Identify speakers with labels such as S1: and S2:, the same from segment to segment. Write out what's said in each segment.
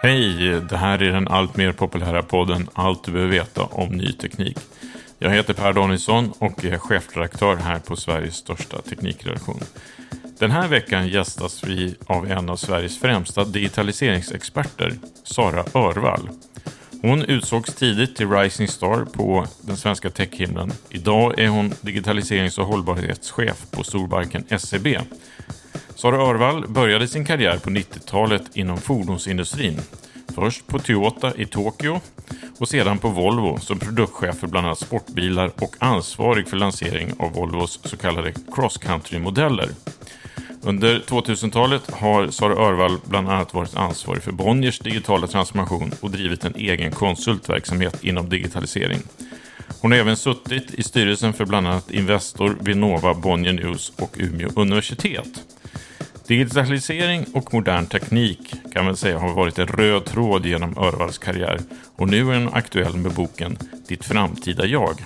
S1: Hej, det här är den allt mer populära podden Allt du behöver veta om ny teknik. Jag heter Per Danielsson och är chefredaktör här på Sveriges största teknikredaktion. Den här veckan gästas vi av en av Sveriges främsta digitaliseringsexperter, Sara Örvall. Hon utsågs tidigt till Rising Star på den svenska techhimlen. Idag är hon digitaliserings och hållbarhetschef på storbanken SEB. Sara Örvall började sin karriär på 90-talet inom fordonsindustrin. Först på Toyota i Tokyo och sedan på Volvo som produktchef för bland annat sportbilar och ansvarig för lansering av Volvos så kallade cross country-modeller. Under 2000-talet har Sara Örvall bland annat varit ansvarig för Bonniers digitala transformation och drivit en egen konsultverksamhet inom digitalisering. Hon har även suttit i styrelsen för bland annat Investor, Vinnova, Bonnier News och Umeå universitet. Digitalisering och modern teknik kan man säga har varit en röd tråd genom Örvalls karriär och nu är hon aktuell med boken Ditt framtida jag.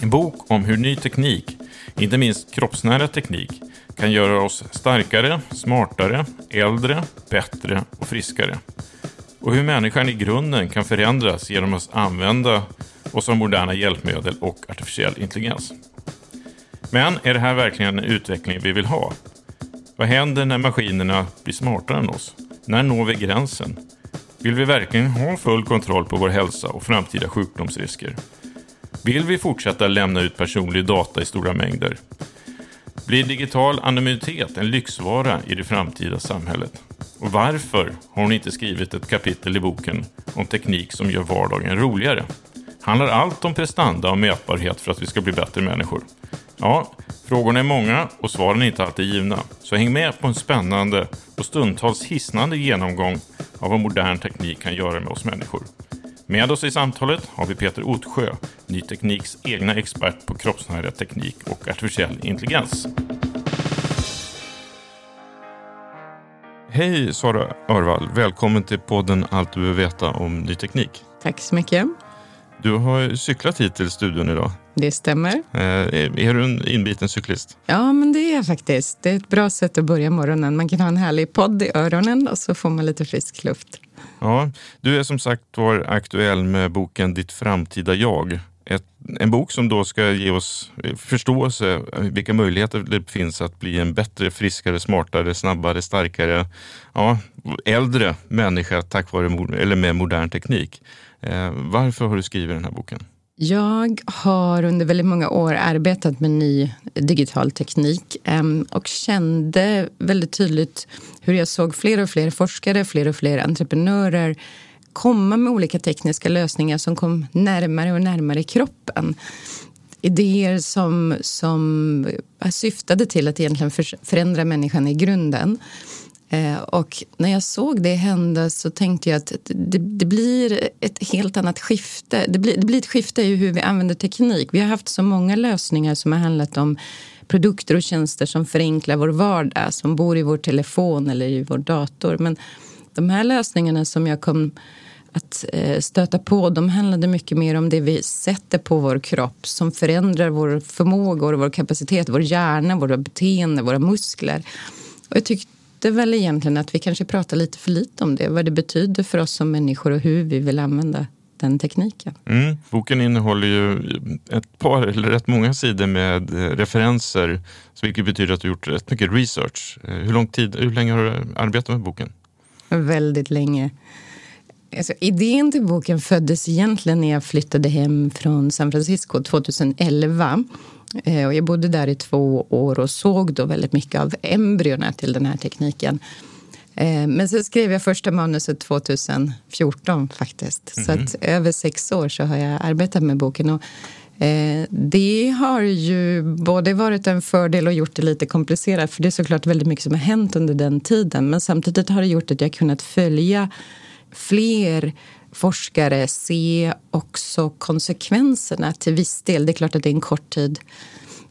S1: En bok om hur ny teknik, inte minst kroppsnära teknik, kan göra oss starkare, smartare, äldre, bättre och friskare. Och hur människan i grunden kan förändras genom att använda oss av moderna hjälpmedel och artificiell intelligens. Men är det här verkligen en utveckling vi vill ha? Vad händer när maskinerna blir smartare än oss? När når vi gränsen? Vill vi verkligen ha full kontroll på vår hälsa och framtida sjukdomsrisker? Vill vi fortsätta lämna ut personlig data i stora mängder? Blir digital anonymitet en lyxvara i det framtida samhället? Och varför har hon inte skrivit ett kapitel i boken om teknik som gör vardagen roligare? Handlar allt om prestanda och mätbarhet för att vi ska bli bättre människor? Ja, frågorna är många och svaren är inte alltid givna. Så häng med på en spännande och stundtals hisnande genomgång av vad modern teknik kan göra med oss människor. Med oss i samtalet har vi Peter Otsjö, Ny Tekniks egna expert på kroppsnära teknik och artificiell intelligens. Hej Sara Örvall, välkommen till podden Allt du behöver veta om ny teknik.
S2: Tack så mycket.
S1: Du har cyklat hit till studion idag.
S2: Det stämmer.
S1: Eh, är du en inbiten cyklist?
S2: Ja, men det är jag faktiskt. Det är ett bra sätt att börja morgonen. Man kan ha en härlig podd i öronen och så får man lite frisk luft.
S1: Ja, du är som sagt var aktuell med boken Ditt framtida jag. Ett, en bok som då ska ge oss eh, förståelse eh, vilka möjligheter det finns att bli en bättre, friskare, smartare, snabbare, starkare, ja, äldre människa tack vare, eller med modern teknik. Eh, varför har du skrivit den här boken?
S2: Jag har under väldigt många år arbetat med ny digital teknik och kände väldigt tydligt hur jag såg fler och fler forskare, fler och fler entreprenörer komma med olika tekniska lösningar som kom närmare och närmare kroppen. Idéer som, som eh, syftade till att egentligen förändra människan i grunden. Eh, och när jag såg det hända så tänkte jag att det, det blir ett helt annat skifte. Det blir, det blir ett skifte i hur vi använder teknik. Vi har haft så många lösningar som har handlat om produkter och tjänster som förenklar vår vardag, som bor i vår telefon eller i vår dator. Men de här lösningarna som jag kom att eh, stöta på, de handlade mycket mer om det vi sätter på vår kropp som förändrar vår förmåga, och vår kapacitet, vår hjärna, våra beteenden, våra muskler. Och jag tyckte tyckte väl egentligen att vi kanske pratar lite för lite om det. Vad det betyder för oss som människor och hur vi vill använda den tekniken.
S1: Mm. Boken innehåller ju ett par, eller rätt många sidor med eh, referenser, vilket betyder att du gjort rätt mycket research. Eh, hur, lång tid, hur länge har du arbetat med boken?
S2: Väldigt länge. Alltså, idén till boken föddes egentligen när jag flyttade hem från San Francisco 2011. Eh, och jag bodde där i två år och såg då väldigt mycket av embryona till den här tekniken. Eh, men så skrev jag första manuset 2014 faktiskt. Mm. Så mhm. att över sex år så har jag arbetat med boken. Och Eh, det har ju både varit en fördel och gjort det lite komplicerat för det är såklart väldigt mycket som har hänt under den tiden. Men samtidigt har det gjort att jag kunnat följa fler forskare, se också konsekvenserna till viss del. Det är klart att det är en kort tid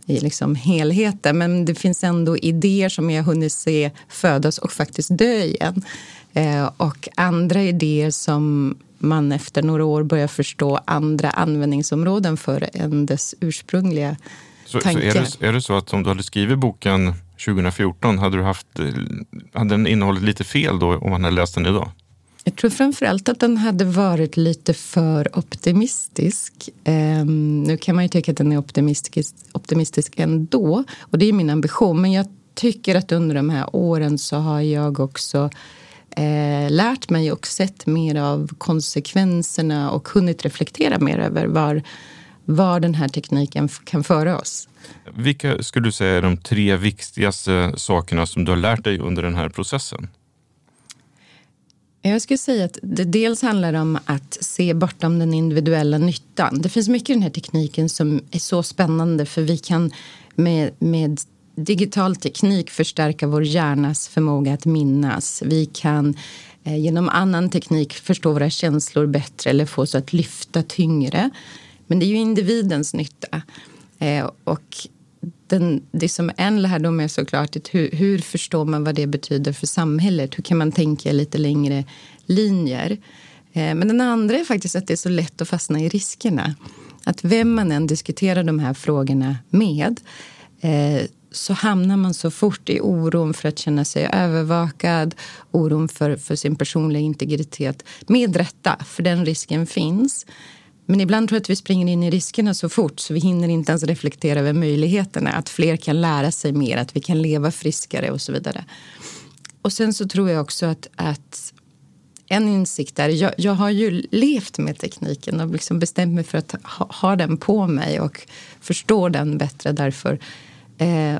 S2: i liksom helheten men det finns ändå idéer som jag hunnit se födas och faktiskt dö igen. Eh, och andra idéer som man efter några år börjar förstå andra användningsområden för än dess ursprungliga
S1: så,
S2: tanke.
S1: Så är, det, är det så att om du hade skrivit boken 2014, hade, du haft, hade den innehållit lite fel då om man hade läst den idag?
S2: Jag tror framför allt att den hade varit lite för optimistisk. Eh, nu kan man ju tycka att den är optimistisk, optimistisk ändå och det är min ambition. Men jag tycker att under de här åren så har jag också eh, lärt mig och sett mer av konsekvenserna och hunnit reflektera mer över var, var den här tekniken kan föra oss.
S1: Vilka skulle du säga är de tre viktigaste sakerna som du har lärt dig under den här processen?
S2: Jag skulle säga att det dels handlar om att se bortom den individuella nyttan. Det finns mycket i den här tekniken som är så spännande för vi kan med, med digital teknik förstärka vår hjärnas förmåga att minnas. Vi kan eh, genom annan teknik förstå våra känslor bättre eller få oss att lyfta tyngre. Men det är ju individens nytta. Eh, och den, det som en lärdom är såklart att hur, hur förstår man vad det betyder för samhället? Hur kan man tänka lite längre linjer? Eh, men den andra är faktiskt att det är så lätt att fastna i riskerna. Att vem man än diskuterar de här frågorna med eh, så hamnar man så fort i oron för att känna sig övervakad, oron för, för sin personliga integritet. Med rätta, för den risken finns. Men ibland tror jag att vi springer in i riskerna så fort så vi hinner inte ens reflektera över möjligheterna. Att fler kan lära sig mer, att vi kan leva friskare och så vidare. Och sen så tror jag också att, att en insikt där, jag, jag, har ju levt med tekniken och liksom bestämt mig för att ha, ha den på mig och förstå den bättre därför. Eh,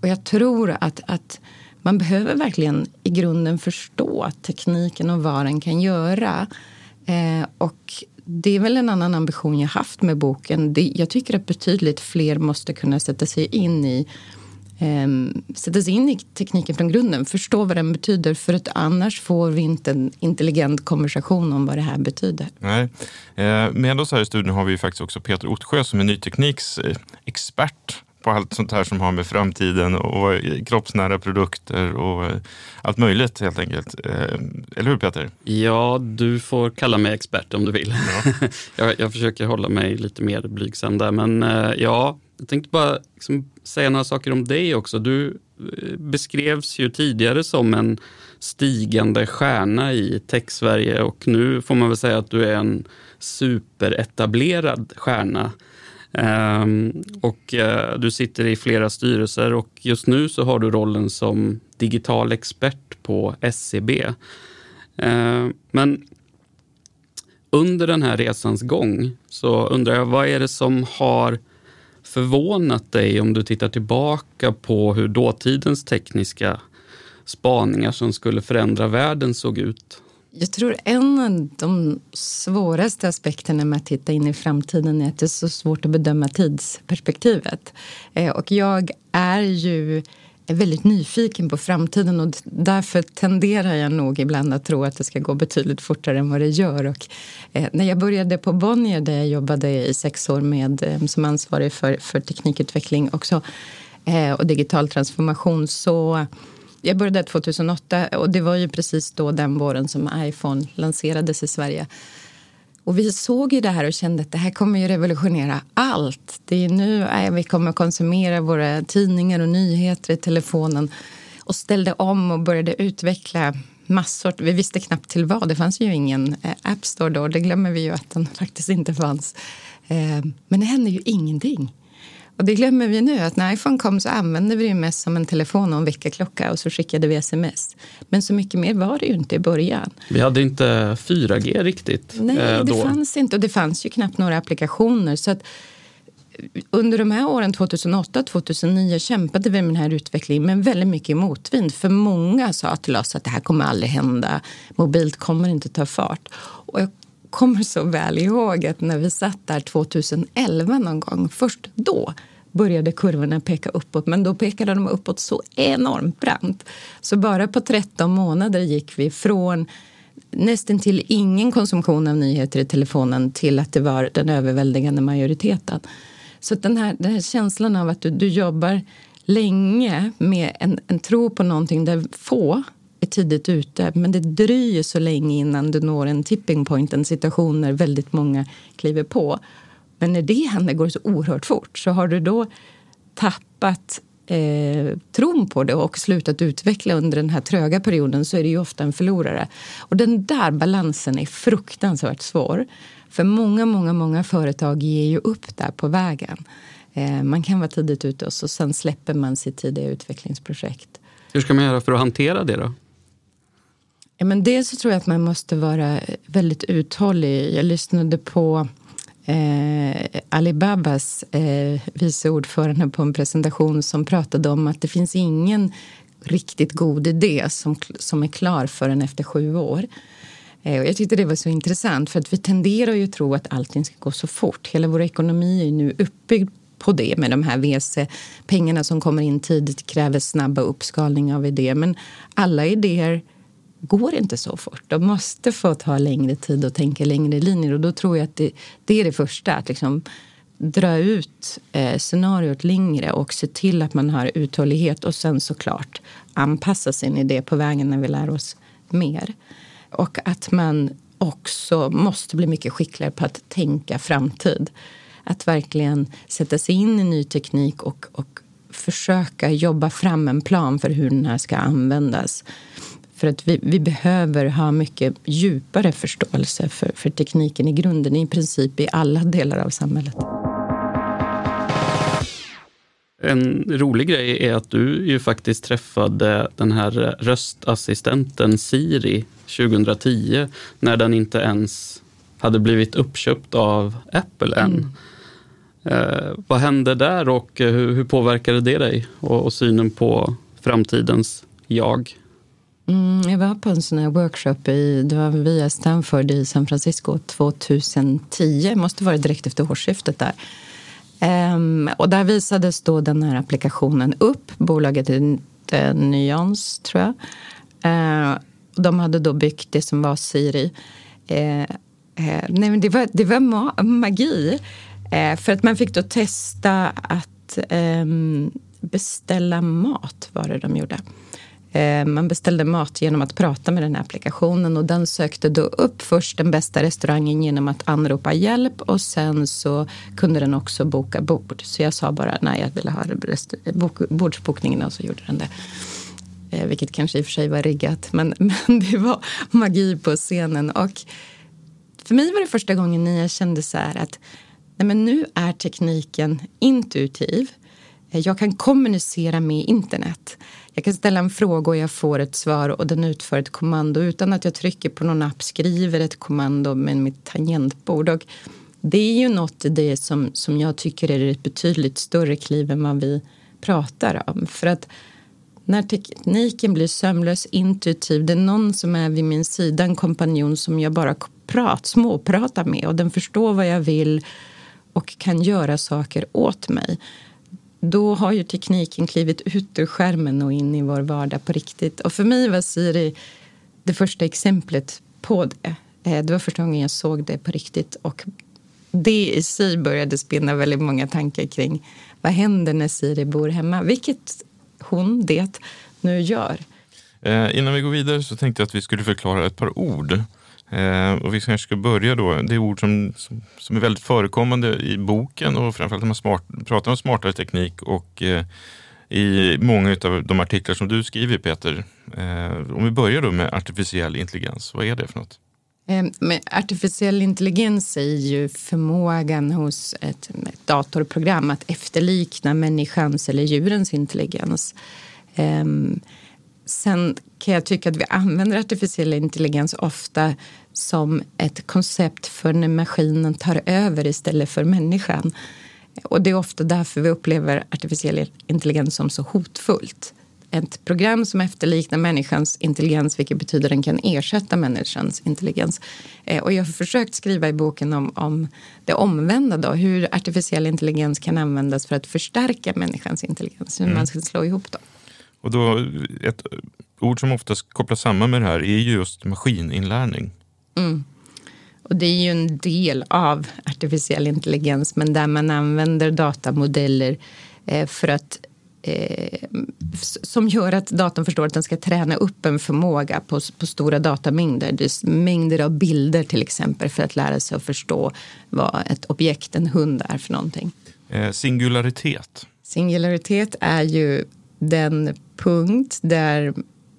S2: och jag tror att, att man behöver verkligen i grunden förstå tekniken och vad den kan göra. Eh, och det är väl en annan ambition jag haft med boken. Det, jag tycker att betydligt fler måste kunna sätta sig in i ehm, sätta sig in i tekniken från grunden, förstå vad den betyder för att annars får vi inte en intelligent konversation om vad det här betyder.
S1: Nej. Eh, med oss här i studion har vi faktiskt också Peter Ottsjö som är ny tekniks eh, expert på allt sånt här som har med framtiden och kroppsnära produkter och eh, allt möjligt helt enkelt. Eh, eller hur Peter?
S3: Ja, du får kalla mig expert om du vill. Ja. jag, jag, försöker hålla mig lite mer blygsam där, men eh, ja, jag tänkte bara liksom säga några saker om dig också. Du beskrevs ju tidigare som en stigande stjärna i tech-Sverige och nu får man väl säga att du är en superetablerad stjärna. Ehm, och eh, du sitter i flera styrelser och just nu så har du rollen som digital expert på SCB. Ehm, men under den här resans gång så undrar jag, vad är det som har förvånat dig om du tittar tillbaka på hur dåtidens tekniska spaningar som skulle förändra världen såg ut?
S2: Jag tror en av de svåraste aspekterna med att titta in i framtiden är att det är så svårt att bedöma tidsperspektivet. Eh, och jag är ju väldigt nyfiken på framtiden och därför tenderar jag nog ibland att tro att det ska gå betydligt fortare än vad det gör. Och, eh, när jag började på Bonnier där jag jobbade i sex år med, eh, som ansvarig för, för teknikutveckling också, eh, och digital transformation så jag började 2008 och det var ju precis då den våren som iPhone lanserades i Sverige. Och vi såg ju det här och kände att det här kommer ju revolutionera allt. Det är nu äh, vi kommer konsumera våra tidningar och nyheter i telefonen och ställde om och började utveckla massor. Vi visste knappt till vad. Det fanns ju ingen eh, App Store då. Det glömmer vi ju att den faktiskt inte fanns. Eh, men det hände ju ingenting. Och det glömmer vi nu, att när iPhone kom så använde vi det mest som en telefon och en väckarklocka och så skickade vi sms. Men så mycket mer var det ju inte i början.
S3: Vi hade inte 4G riktigt.
S2: Nej, eh, det fanns inte och det fanns ju knappt några applikationer. Så att under de här åren, 2008-2009, kämpade vi med den här utvecklingen men väldigt mycket i motvind. För många sa till oss att det här kommer aldrig hända. Mobilt kommer inte ta fart. Och jag kommer så väl ihåg att när vi satt där 2011 någon gång, först då började kurvorna peka uppåt, men då pekade de uppåt så enormt brant. Så bara på 13 månader gick vi från nästan till ingen konsumtion av nyheter i telefonen till att det var den överväldigande majoriteten. Så den här, den här känslan av att du, du jobbar länge med en, en tro på någonting där få är tidigt ute men det dröjer så länge innan du når en tipping point, en situation när väldigt många kliver på. Men när det händer går det så oerhört fort. Så har du då tappat eh, tron på det och slutat utveckla under den här tröga perioden så är det ju ofta en förlorare. Och den där balansen är fruktansvärt svår. För många, många, många företag ger ju upp där på vägen. Eh, man kan vara tidigt ute och så sen släpper man sitt tidiga utvecklingsprojekt.
S3: Hur ska man göra för att hantera det då?
S2: Ja, men dels så tror jag att man måste vara väldigt uthållig. Jag lyssnade på eh, Alibabas eh, vice ordförande på en presentation som pratade om att det finns ingen riktigt god idé som, som är klar förrän efter sju år. Eh, och jag tyckte det var så intressant för att vi tenderar ju att tro att allting ska gå så fort. Hela vår ekonomi är nu uppbyggd på det med de här VC-pengarna som kommer in tidigt kräver snabba uppskalningar av idéer. Men alla idéer går inte så fort. De måste få ta längre tid och tänka längre linjer. Och då tror jag att det, det är det första. Att liksom dra ut eh, scenariot längre och se till att man har uthållighet och sen såklart anpassa sin idé på vägen när vi lär oss mer. Och att man också måste bli mycket skickligare på att tänka framtid. Att verkligen sätta sig in i ny teknik och, och försöka jobba fram en plan för hur den här ska användas. För att vi, vi behöver ha mycket djupare förståelse för, för tekniken i grunden, i princip i alla delar av samhället.
S3: En rolig grej är att du ju faktiskt träffade den här röstassistenten Siri 2010 när den inte ens hade blivit uppköpt av Apple än. Mm. Eh, vad hände där och hur, hur påverkade det dig och, och synen på framtidens jag?
S2: Mm, jag var på en sån här workshop i, det var via Stanford i San Francisco 2010. Det måste vara direkt efter årsskiftet där. Um, och där visades då den här applikationen upp. Bolaget hette Nyans tror jag. Uh, de hade då byggt det som var Siri. Uh, uh, nej, men det var, det var ma magi. för att man fick då testa att um, beställa mat, var det de gjorde. Eh, man beställde mat genom att prata med den här applikationen och den sökte då upp först den bästa restaurangen genom att anropa hjälp och sen så kunde den också boka bord. Så jag sa bara nej, jag ville ha bordsbokningen och så gjorde den det. Eh, vilket kanske i och för sig var riggat, men, men det var magi på scenen. Och för mig var det första gången när jag kände så här att nej men nu är tekniken intuitiv. Eh, jag kan kommunicera med internet. Jag kan ställa en fråga och jag får ett svar och den utför ett kommando utan att jag trycker på någon app, skriver ett kommando med mitt tangentbord. Och det är ju något i det som, som jag tycker är ett betydligt större kliv än vad vi pratar om. För att när tekniken blir sömlös, intuitiv, det är någon som är vid min sida, en kompanjon som jag bara prat, småpratar med och den förstår vad jag vill och kan göra saker åt mig då har ju tekniken klivit ut ur skärmen och in i vår vardag på riktigt. Och för mig var Siri det första exemplet på det. Eh, det var första gången jag såg det på riktigt. Och det i sig började spinna väldigt många tankar kring vad händer när Siri bor hemma, vilket hon, det, nu gör.
S1: Eh, innan vi går vidare så tänkte jag att vi skulle förklara ett par ord Eh, och vi kanske ska börja då. Det är ord som, som, som, är väldigt förekommande i boken och framförallt när man smart, pratar om smartare teknik och eh, i många av de artiklar som du skriver Peter. Eh, om vi börjar då med artificiell intelligens, vad är det för något?
S2: Eh, men artificiell intelligens är ju förmågan hos ett, ett datorprogram att efterlikna människans eller djurens intelligens. Ehm, sen kan jag tycka att vi använder artificiell intelligens ofta som ett koncept för när maskinen tar över istället för människan. Och det är ofta därför vi upplever artificiell intelligens som så hotfullt. Ett program som efterliknar människans intelligens, vilket betyder att den kan ersätta människans intelligens. Eh, och jag har försökt skriva i boken om, om det omvända, då, hur artificiell intelligens kan användas för att förstärka människans intelligens, hur mm. man ska slå ihop dem.
S1: Och då, ett ord som oftast kopplas samman med det här är just maskininlärning.
S2: Mm. Och det är ju en del av artificiell intelligens, men där man använder datamodeller eh, för att eh, som gör att datorn förstår att den ska träna upp en förmåga på, på stora datamängder. Mängder av bilder till exempel för att lära sig att förstå vad ett objekt, en hund, är för någonting.
S1: Eh, singularitet.
S2: Singularitet är ju den punkt där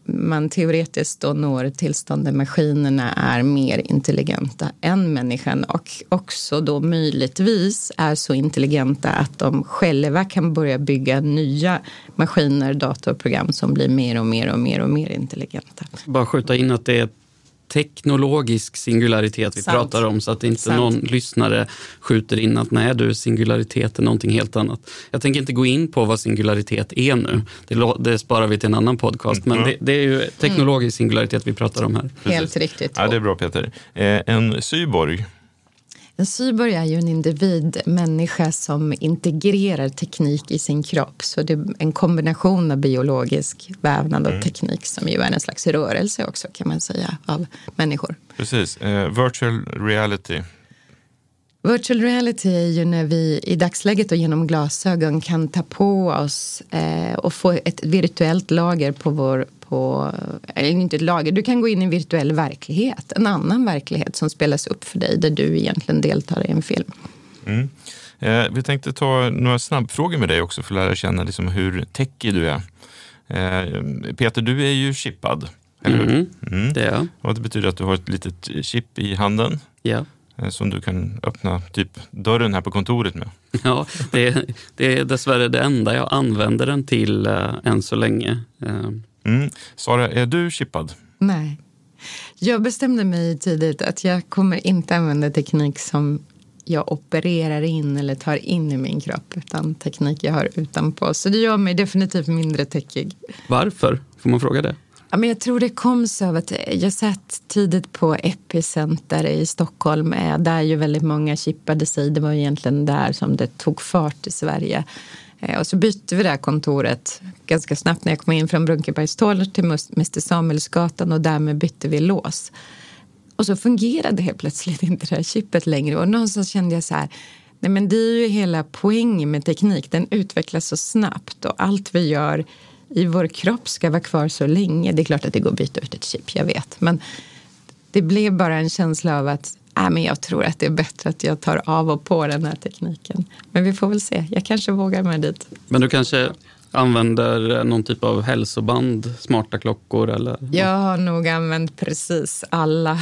S2: man teoretiskt då når tillstånd där maskinerna är mer intelligenta än människan och också då möjligtvis är så intelligenta att de själva kan börja bygga nya maskiner, datorprogram som blir mer och mer och mer och mer intelligenta.
S3: Bara skjuta in att det är teknologisk singularitet vi Sant. pratar om så att inte Sant. någon lyssnare skjuter in att nej du, singularitet är någonting helt annat. Jag tänker inte gå in på vad singularitet är nu. Det, det sparar vi till en annan podcast. Men mm. det, det, är ju teknologisk singularitet vi pratar om här.
S2: Helt riktigt.
S1: Ja, det är bra Peter. Eh, en cyborg
S2: en cyborg är ju en individ, människa som integrerar teknik i sin kropp. Så det är en kombination av biologisk vävnad och mm. teknik som ju är en slags rörelse också kan man säga av människor.
S1: Precis. Eh, virtual reality.
S2: Virtual reality är ju när vi i dagsläget och genom glasögon kan ta på oss eh, och få ett virtuellt lager på vår på, eller inte ett lager, du kan gå in i en virtuell verklighet, en annan verklighet som spelas upp för dig där du egentligen deltar i en film.
S1: Mm. Eh, vi tänkte ta några snabbfrågor med dig också för att lära känna liksom hur techig du är. Eh, Peter, du är ju chippad, eller hur?
S3: Mm, mm. Det är jag.
S1: Och det betyder att du har ett litet chip i handen.
S3: Ja.
S1: Eh, som du kan öppna typ dörren här på kontoret med.
S3: Ja, det är, det är dessvärre det enda jag använder den till äh, än så länge. Äh,
S1: Mm. Sara, är du chippad?
S2: Nej. Jag bestämde mig tidigt att jag kommer inte använda teknik som jag opererar in eller tar in i min kropp utan teknik jag har utanpå. Så det gör mig definitivt mindre techig.
S3: Varför? Får man fråga det?
S2: Ja, men jag tror det kom så av att jag satt tidigt på Epicenter i Stockholm eh, där ju väldigt många chippade sig. Det var egentligen där som det tog fart i Sverige. Eh, och så bytte vi det här kontoret ganska snabbt när jag kom in från Brunkebergstorg till Mr Samuelsgatan och därmed bytte vi lås. Och så fungerade helt plötsligt inte det här chippet längre och någonstans kände jag så här Nej, men det är ju hela poängen med teknik. Den utvecklas så snabbt och allt vi gör i vår kropp ska vara kvar så länge. Det är klart att det går att byta ut ett chip, jag vet. Men det blev bara en känsla av att äh, men jag tror att det är bättre att jag tar av och på den här tekniken. Men vi får väl se. Jag kanske vågar mig dit.
S3: Men du kanske använder någon typ av hälsoband, smarta klockor eller?
S2: Jag har nog använt precis alla.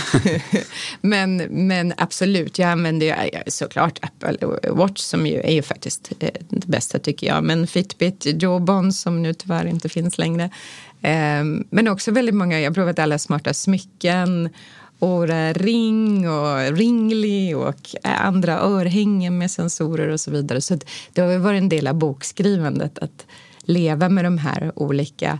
S2: men, men absolut, jag använder ju såklart Apple Watch som ju är ju faktiskt eh, det bästa tycker jag. Men Fitbit, Jawbone som nu tyvärr inte finns längre. Ehm, men också väldigt många, jag har provat alla smarta smycken Ora Ring och Ringly och eh, andra örhängen med sensorer och så vidare. Så det har varit en del av bokskrivandet att leva med de här olika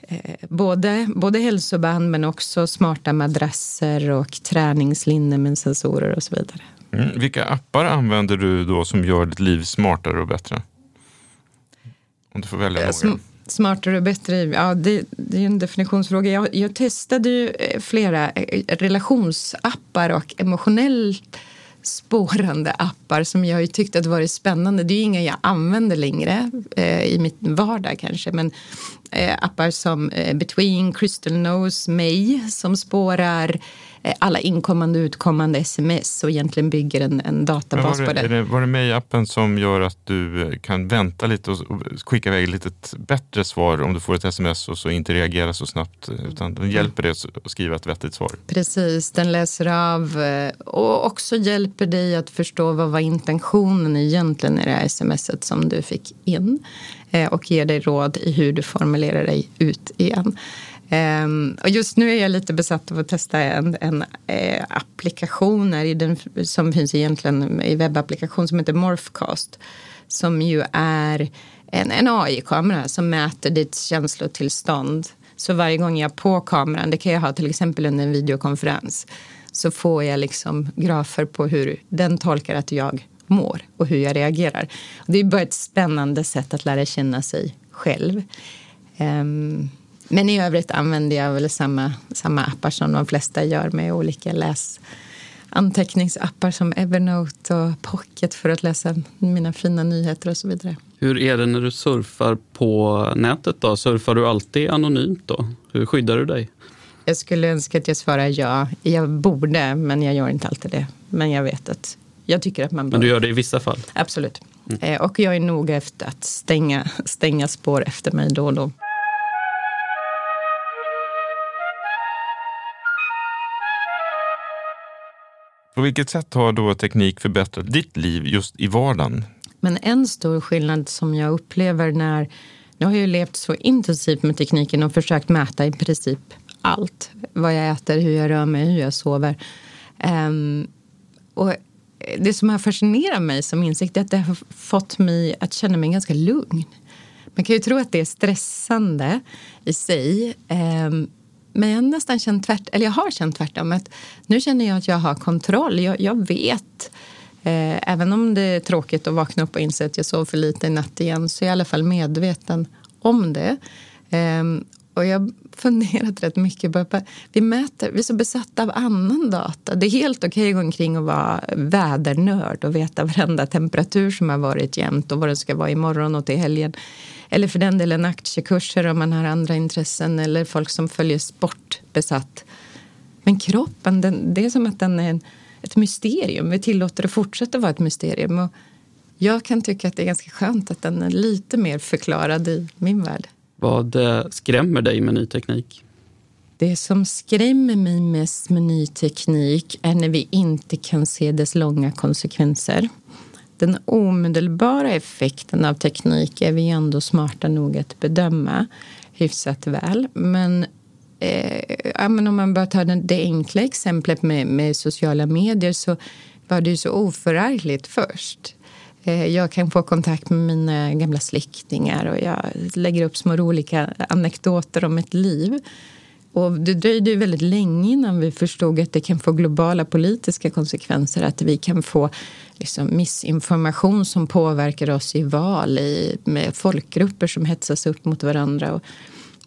S2: eh, både, både hälsoband men också smarta madrasser och träningslinnen med sensorer och så vidare.
S1: Mm. Vilka appar använder du då som gör ditt liv smartare och bättre? Om du får välja eh, några.
S2: Smartare och bättre, ja det, det är en definitionsfråga. Jag, jag testade ju eh, flera relationsappar och emotionellt spårande appar som jag ju tyckte att varit spännande. Det är ju inga jag använder längre eh, i mitt vardag kanske, men eh, appar som eh, Between, Crystal Knows, May som spårar Eh, alla inkommande och utkommande sms och egentligen bygger en, en databas
S1: det,
S2: på det.
S1: det. Var det Mej-appen som gör att du eh, kan vänta lite och skicka iväg lite bättre svar om du får ett sms och så inte reagera så snabbt utan den hjälper dig att skriva ett vettigt svar?
S2: Precis, den läser av eh, och också hjälper dig att förstå vad var intentionen egentligen i det här smset som du fick in och ger dig råd i hur du formulerar dig ut igen. Um, och just nu är jag lite besatt av att testa en, en eh, applikation i den, som finns egentligen i webbapplikation som heter Morphcast. Som ju är en, en AI-kamera som mäter ditt känslotillstånd. Så varje gång jag är på kameran, det kan jag ha till exempel under en videokonferens, så får jag liksom grafer på hur den tolkar att jag mår och hur jag reagerar. Det är bara ett spännande sätt att lära känna sig själv. Um, men i övrigt använder jag väl samma, samma appar som de flesta gör med olika läs anteckningsappar som Evernote och Pocket för att läsa mina fina nyheter och så vidare.
S3: Hur är det när du surfar på nätet då? Surfar du alltid anonymt då? Hur skyddar du dig?
S2: Jag skulle önska att jag svarar ja. Jag borde, men jag gör inte alltid det. Men jag vet att jag tycker att man
S3: bör. Men du gör det i vissa fall?
S2: Absolut. Mm. Eh, och jag är noga efter att stänga, stänga spår efter mig då och då.
S1: På vilket sätt har då teknik förbättrat ditt liv just i vardagen?
S2: Men en stor skillnad som jag upplever när... Nu har jag levt så intensivt med tekniken och försökt mäta i princip allt. Vad jag äter, hur jag rör mig, hur jag sover. Um, och det som har fascinerat mig som insikt är att det har fått mig att känna mig ganska lugn. Man kan ju tro att det är stressande i sig. Um, men jag har nästan känt tvärt, eller jag har känt tvärtom. Att nu känner jag att jag har kontroll. Jag, jag vet. Eh, även om det är tråkigt att vakna upp och inse att jag sov för lite i natt igen så är jag i alla fall medveten om det. Eh, och jag funderat rätt mycket på att vi mäter, vi är så besatta av annan data. Det är helt okej okay att gå omkring och vara vädernörd och veta varenda temperatur som har varit jämnt och vad det ska vara imorgon och till helgen. Eller för den delen aktiekurser om man har andra intressen eller folk som följer sport besatt. Men kroppen, den, det är som att den är en, ett mysterium. Vi tillåter det fortsätta vara ett mysterium. Och jag kan tycka att det är ganska skönt att den är lite mer förklarad i min värld.
S3: Vad eh, skrämmer dig med ny teknik?
S2: Det som skrämmer mig mest med ny teknik är när vi inte kan se dess långa konsekvenser. Den omedelbara effekten av teknik är vi ändå smarta nog att bedöma hyfsat väl. Men, eh, men om man bara tar den, det enkla exemplet med, med sociala medier så var det ju så oförargligt först. Eh, jag kan få kontakt med mina gamla släktingar och jag lägger upp små roliga anekdoter om mitt liv. Och det dröjde ju väldigt länge innan vi förstod att det kan få globala politiska konsekvenser. Att vi kan få liksom missinformation som påverkar oss i val i, med folkgrupper som hetsas upp mot varandra. Och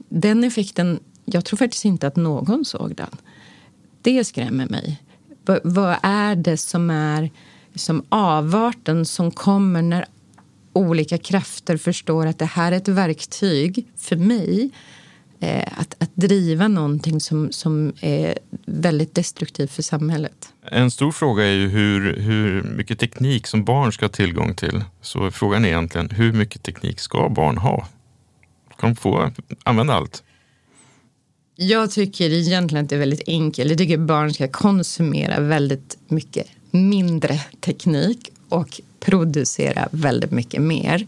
S2: den effekten, jag tror faktiskt inte att någon såg den. Det skrämmer mig. V vad är det som är liksom avarten som kommer när olika krafter förstår att det här är ett verktyg för mig eh, att, att driva någonting som, som är väldigt destruktivt för samhället.
S1: En stor fråga är ju hur, hur mycket teknik som barn ska ha tillgång till. Så frågan är egentligen hur mycket teknik ska barn ha? Ska de få använda allt?
S2: Jag tycker egentligen att det är väldigt enkelt. Jag tycker att barn ska konsumera väldigt mycket mindre teknik och producera väldigt mycket mer.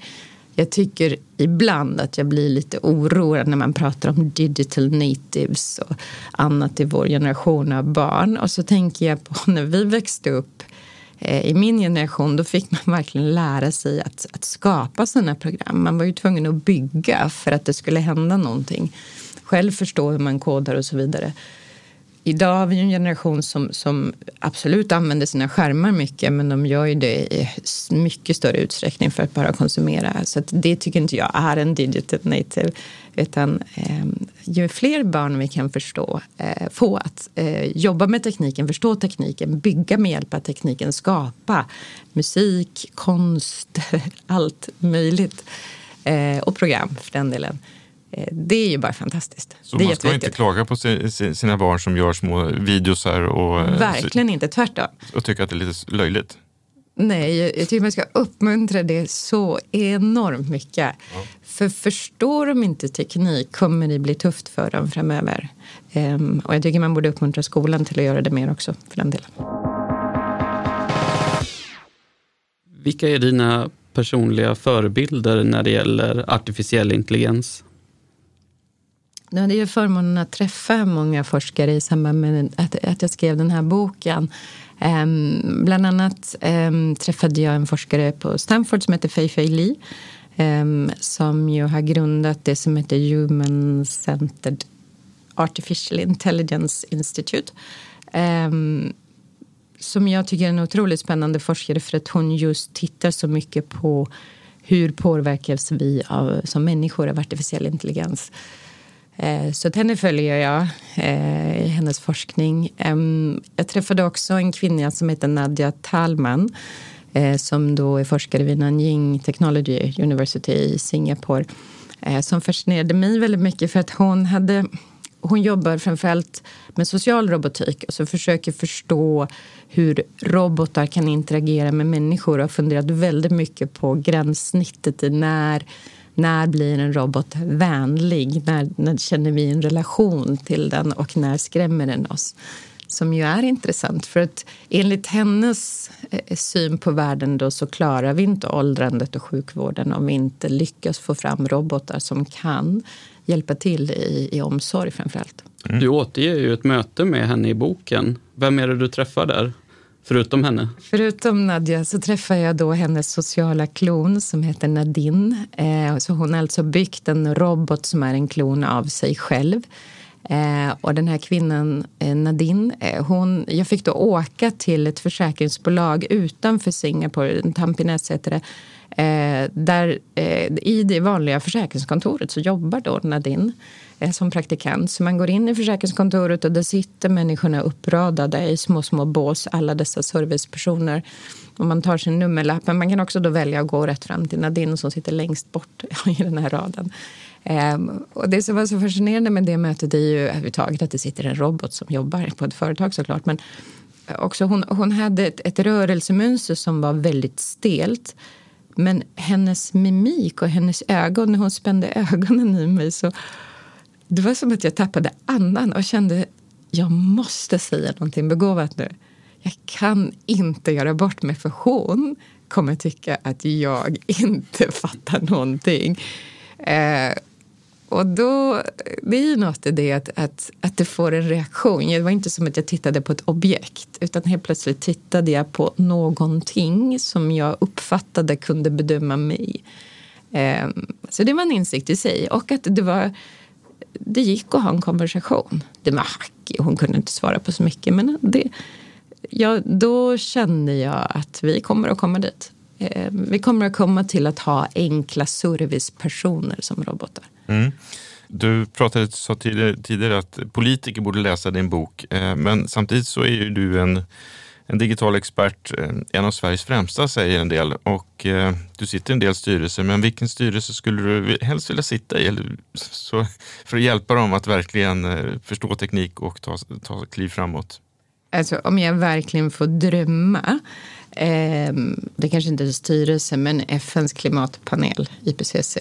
S2: Jag tycker ibland att jag blir lite oroad när man pratar om digital natives och annat i vår generation av barn. Och så tänker jag på när vi växte upp eh, i min generation, då fick man verkligen lära sig att, att skapa sådana program. Man var ju tvungen att bygga för att det skulle hända någonting. Själv förstå hur man kodar och så vidare. Idag har vi en generation som, som absolut använder sina skärmar mycket men de gör ju det i mycket större utsträckning för att bara konsumera. Så det tycker inte jag är en digital native. Utan eh, ju fler barn vi kan förstå, eh, få att eh, jobba med tekniken, förstå tekniken, bygga med hjälp av tekniken, skapa musik, konst, allt möjligt. Eh, och program för den delen Eh, det är ju bara fantastiskt.
S1: Så man ska inte klaga på sina barn som gör små videosar? Och,
S2: eh, Verkligen inte, tvärtom.
S1: Och tycker att det är lite löjligt?
S2: Nej, jag tycker man ska uppmuntra det så enormt mycket. Ja. För förstår de inte teknik kommer det bli tufft för dem framöver. Um, och jag tycker man borde uppmuntra skolan till att göra det mer också för den delen.
S3: Vilka är dina personliga förebilder när det gäller artificiell intelligens?
S2: Nu hade jag förmånen att träffa många forskare i samband med att, att jag skrev den här boken. Um, bland annat um, träffade jag en forskare på Stanford som heter Fei Fei Li um, som ju har grundat det som heter Human Centered Artificial Intelligence Institute som jag tycker är en otroligt spännande forskare för att hon just tittar så mycket på hur påverkas vi av, som människor av artificiell intelligens. Eh, så att henne följer jag eh, i hennes forskning. Jag träffade också en kvinna som heter Nadja Talman eh, som då är forskare vid Nanjing Technology University i Singapore eh, som fascinerade mig väldigt mycket för att hon hade hon jobbar framförallt med social robotik och så försöker förstå hur robotar kan interagera med människor och har funderat väldigt mycket på gränssnittet i när när blir en robot vänlig? När, när känner vi en relation till den och när skrämmer den oss? Som ju är intressant för att enligt hennes eh, syn på världen då så klarar vi inte åldrandet och sjukvården om vi inte lyckas få fram robotar som kan hjälpa till i, i omsorg framför allt.
S3: Mm. Du återger ju ett möte med henne i boken. Vem är det du träffar där? Förutom henne?
S2: Förutom Nadja så träffar jag då hennes sociala klon som heter Nadine. Eh, så hon har alltså byggt en robot som är en klon av sig själv. Eh, och den här kvinnan, eh, Nadine, eh, hon, jag fick då åka till ett försäkringsbolag utanför Singapore, Tampines heter det. Eh, där, eh, I det vanliga försäkringskontoret så jobbar då Nadine eh, som praktikant. Så man går in i försäkringskontoret och där sitter människorna uppradade i små, små bås, alla dessa servicepersoner. Och man tar sin nummerlapp, men man kan också då välja att gå rätt fram till Nadine som sitter längst bort i den här raden. Ehm, och det som var så fascinerande med det mötet är ju överhuvudtaget att det sitter en robot som jobbar på ett företag såklart. Men också hon, hon hade ett, ett rörelsemönster som var väldigt stelt. Men hennes mimik och hennes ögon, när hon spände ögonen i mig så det var som att jag tappade andan och kände jag måste säga någonting begåvat nu. Jag kan inte göra bort mig för hon kommer tycka att jag inte fattar någonting. Eh, och då, det är ju något i det att, att, att det får en reaktion. Det var inte som att jag tittade på ett objekt utan helt plötsligt tittade jag på någonting som jag uppfattade kunde bedöma mig. Ehm, så det var en insikt i sig. Och att det var det gick att ha en konversation. Det var hackig hon kunde inte svara på så mycket. Men det, ja, då kände jag att vi kommer att komma dit. Ehm, vi kommer att komma till att ha enkla servicepersoner som robotar. Mm.
S1: Du pratade sa tidigare att politiker borde läsa din bok, eh, men samtidigt så är ju du en, en digital expert, eh, en av Sveriges främsta säger en del och eh, du sitter i en del styrelser, men vilken styrelse skulle du helst vilja sitta i eller, så, för att hjälpa dem att verkligen förstå teknik och ta, ta kliv framåt?
S2: Alltså, om jag verkligen får drömma, eh, det kanske inte är styrelse, men FNs klimatpanel, IPCC,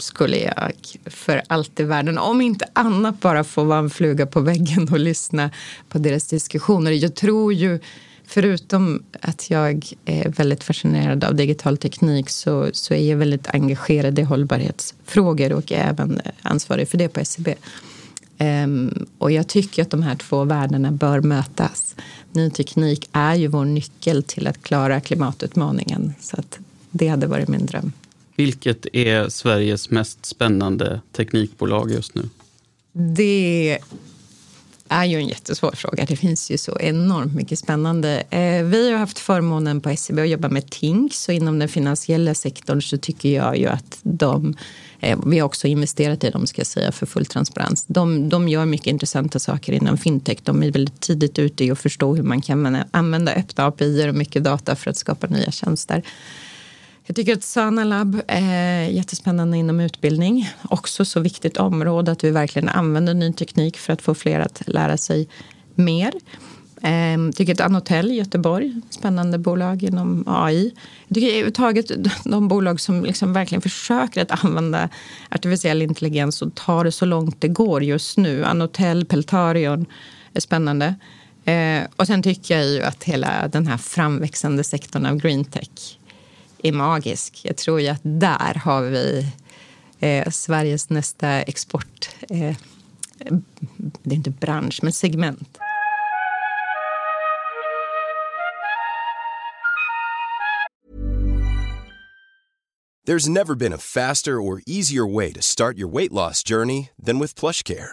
S2: skulle jag för allt i världen, om inte annat bara få vara en fluga på väggen och lyssna på deras diskussioner. Jag tror ju, förutom att jag är väldigt fascinerad av digital teknik så, så är jag väldigt engagerad i hållbarhetsfrågor och är även ansvarig för det på SCB. Um, ehm, och jag tycker att de här två världarna bör mötas. Ny teknik är ju vår nyckel till att klara klimatutmaningen. Så att det hade varit min dröm.
S3: Vilket är Sveriges mest spännande teknikbolag just nu?
S2: Det är ju en jättesvår fråga. Det finns ju så enormt mycket spännande. Eh, vi har haft förmånen på SEB att jobba med Tinks och inom den finansiella sektorn så tycker jag ju att de eh, vi har också investerat i dem, ska jag säga, för full transparens. De, de gör mycket intressanta saker inom fintech. De är väldigt tidigt ute i att förstå hur man kan använda öppna API och mycket data för att skapa nya tjänster. Jag tycker att Sana Lab är jättespännande inom utbildning. Också så viktigt område att vi verkligen använder ny teknik för att få fler att lära sig mer. Ehm, jag tycker att Anotel i Göteborg, spännande bolag inom AI. Jag tycker överhuvudtaget de bolag som liksom verkligen försöker att använda artificiell intelligens och tar det så långt det går just nu. Anotel, Peltarion är spännande. Ehm, och sen tycker jag ju att hela den här framväxande sektorn av green tech är magisk. Jag tror ju att där har vi eh, Sveriges nästa export... Eh, det är inte bransch, men segment.
S4: There's never been a faster or easier way to start your weight loss journey than with PlushCare.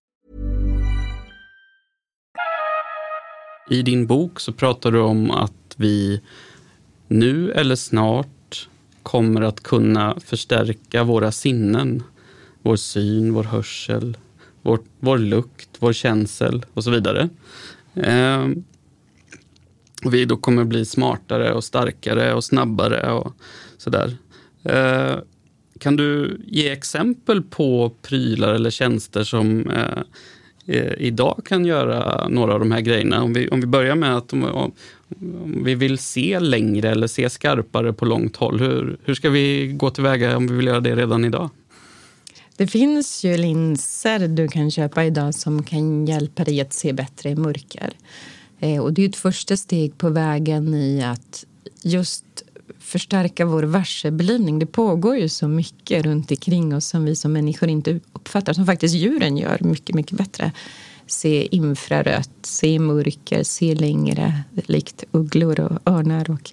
S3: I din bok så pratar du om att vi nu eller snart kommer att kunna förstärka våra sinnen. Vår syn, vår hörsel, vår, vår lukt, vår känsel och så vidare. Eh, och vi då kommer bli smartare och starkare och snabbare och sådär. Eh, kan du ge exempel på prylar eller tjänster som eh, eh, idag kan göra några av de här grejerna? Om vi, om vi börjar med att om, om, om vi vill se längre eller se skarpare på långt håll, hur, hur ska vi gå tillväga om vi vill göra det redan idag?
S2: Det finns ju linser du kan köpa idag som kan hjälpa dig att se bättre i mörker. Eh, och det är ett första steg på vägen i att just förstärka vår varseblivning. Det pågår ju så mycket runt omkring oss som vi som människor inte uppfattar, som faktiskt djuren gör mycket, mycket bättre. Se infrarött, se mörker, se längre, likt ugglor och örnar och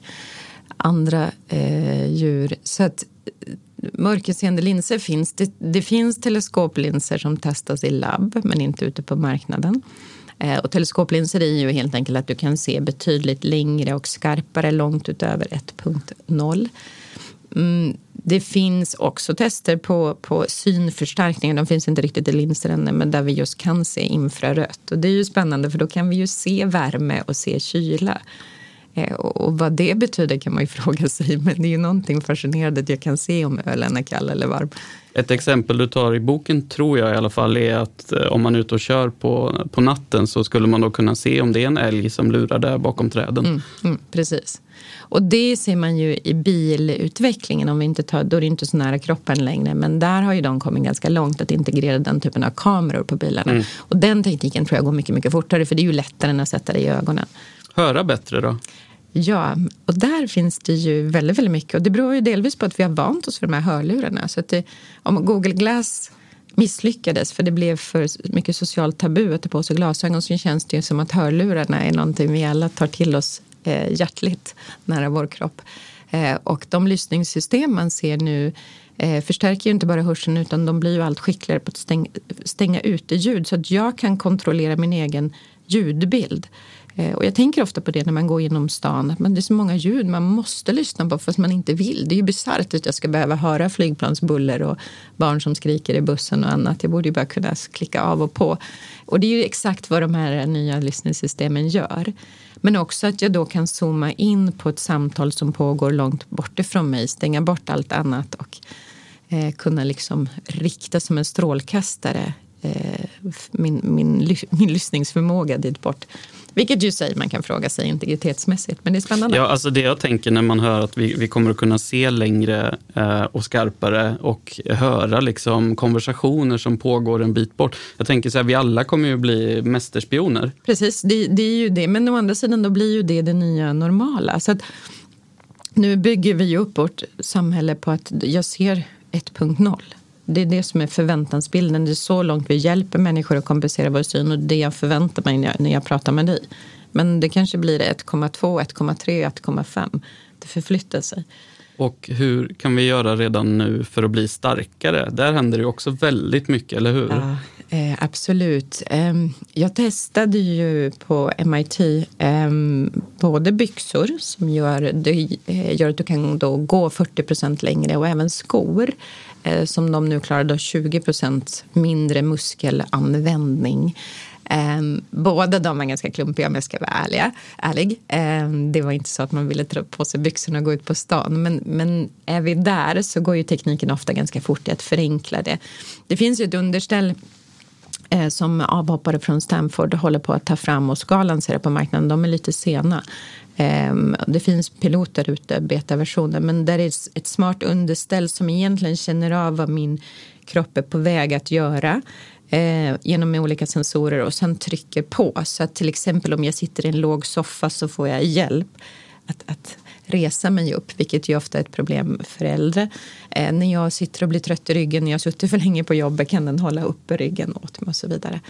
S2: andra eh, djur. Så att eh, mörkerseende linser finns. Det, det finns teleskoplinser som testas i labb, men inte ute på marknaden. Eh, och teleskoplinser är ju helt enkelt att du kan se betydligt längre och skarpare långt utöver 1.0. Mm, det finns också tester på, på synförstärkningar. De finns inte riktigt i linser ännu, men där vi just kan se infrarött. Och det är ju spännande för då kan vi ju se värme och se kyla. Eh, och vad det betyder kan man ju fråga sig, men det är ju någonting fascinerande att jag kan se om ölen är kall eller varm.
S3: Ett exempel du tar i boken tror jag i alla fall är att eh, om man är ute och kör på, på natten så skulle man då kunna se om det är en älg som lurar där bakom träden.
S2: Mm, mm, precis. Och det ser man ju i bilutvecklingen, om vi inte tar, då är det inte så nära kroppen längre. Men där har ju de kommit ganska långt att integrera den typen av kameror på bilarna. Mm. Och den tekniken tror jag går mycket, mycket fortare för det är ju lättare än att sätta det i ögonen.
S3: Höra bättre då?
S2: Ja, och där finns det ju väldigt, väldigt mycket. Och det beror ju delvis på att vi har vant oss vid de här hörlurarna. Så att det, om Google Glass misslyckades för det blev för mycket socialt tabu att ta på sig glasögon så känns det ju som att hörlurarna är någonting vi alla tar till oss eh, hjärtligt nära vår kropp. Eh, och de lyssningssystem man ser nu eh, förstärker ju inte bara hörseln utan de blir ju allt skickligare på att stäng, stänga ute ljud så att jag kan kontrollera min egen ljudbild. Eh, och jag tänker ofta på det när man går genom stan, att det är så många ljud man måste lyssna på fast man inte vill. Det är ju bisarrt att jag ska behöva höra flygplansbuller och barn som skriker i bussen och annat. Jag borde ju bara kunna klicka av och på. Och det är ju exakt vad de här nya lyssningssystemen gör. Men också att jag då kan zooma in på ett samtal som pågår långt bort ifrån mig, stänga bort allt annat och eh, kunna liksom rikta som en strålkastare eh, min, min, min lyssningsförmåga dit bort. Vilket ju säger man kan fråga sig integritetsmässigt, men det är spännande.
S3: Ja, alltså det jag tänker när man hör att vi, vi kommer att kunna se längre eh, och skarpare och höra liksom konversationer som pågår en bit bort. Jag tänker så här, vi alla kommer ju bli mästerspioner.
S2: Precis, det, det är ju det. Men å andra sidan då blir ju det det nya normala. Så att, nu bygger vi upp vårt samhälle på att jag ser 1.0. Det är det som är förväntansbilden. Det är så långt vi hjälper människor att kompensera vår syn och det jag förväntar mig när jag, när jag pratar med dig. Men det kanske blir 1,2, 1,3, 1,5. Det förflyttar sig.
S3: Och hur kan vi göra redan nu för att bli starkare? Där händer det också väldigt mycket, eller hur?
S2: Ja, eh, absolut. Eh, jag testade ju på MIT eh, både byxor som gör, det, eh, gör att du kan då gå 40 procent längre och även skor eh, som de nu klarade 20 procent mindre muskelanvändning. Um, båda de var ganska klumpiga om jag ska vara ärliga, ärlig. Um, det var inte så att man ville dra på sig byxorna och gå ut på stan. Men, men är vi där så går ju tekniken ofta ganska fort i att förenkla det. Det finns ju ett underställ eh, som avhoppare från Stanford håller på att ta fram och ska lansera på marknaden. De är lite sena. Ehm, det finns piloter ute, betaversioner, men där är ett smart underställ som egentligen känner av vad min kropp är på väg att göra eh, genom olika sensorer och sen trycker på. Så att till exempel om jag sitter i en låg soffa så får jag hjälp att, att resa mig upp, vilket ju ofta är ett problem för äldre. Eh, när jag sitter och blir trött i ryggen, när jag har suttit för länge på jobbet kan den hålla uppe ryggen åt mig och så vidare.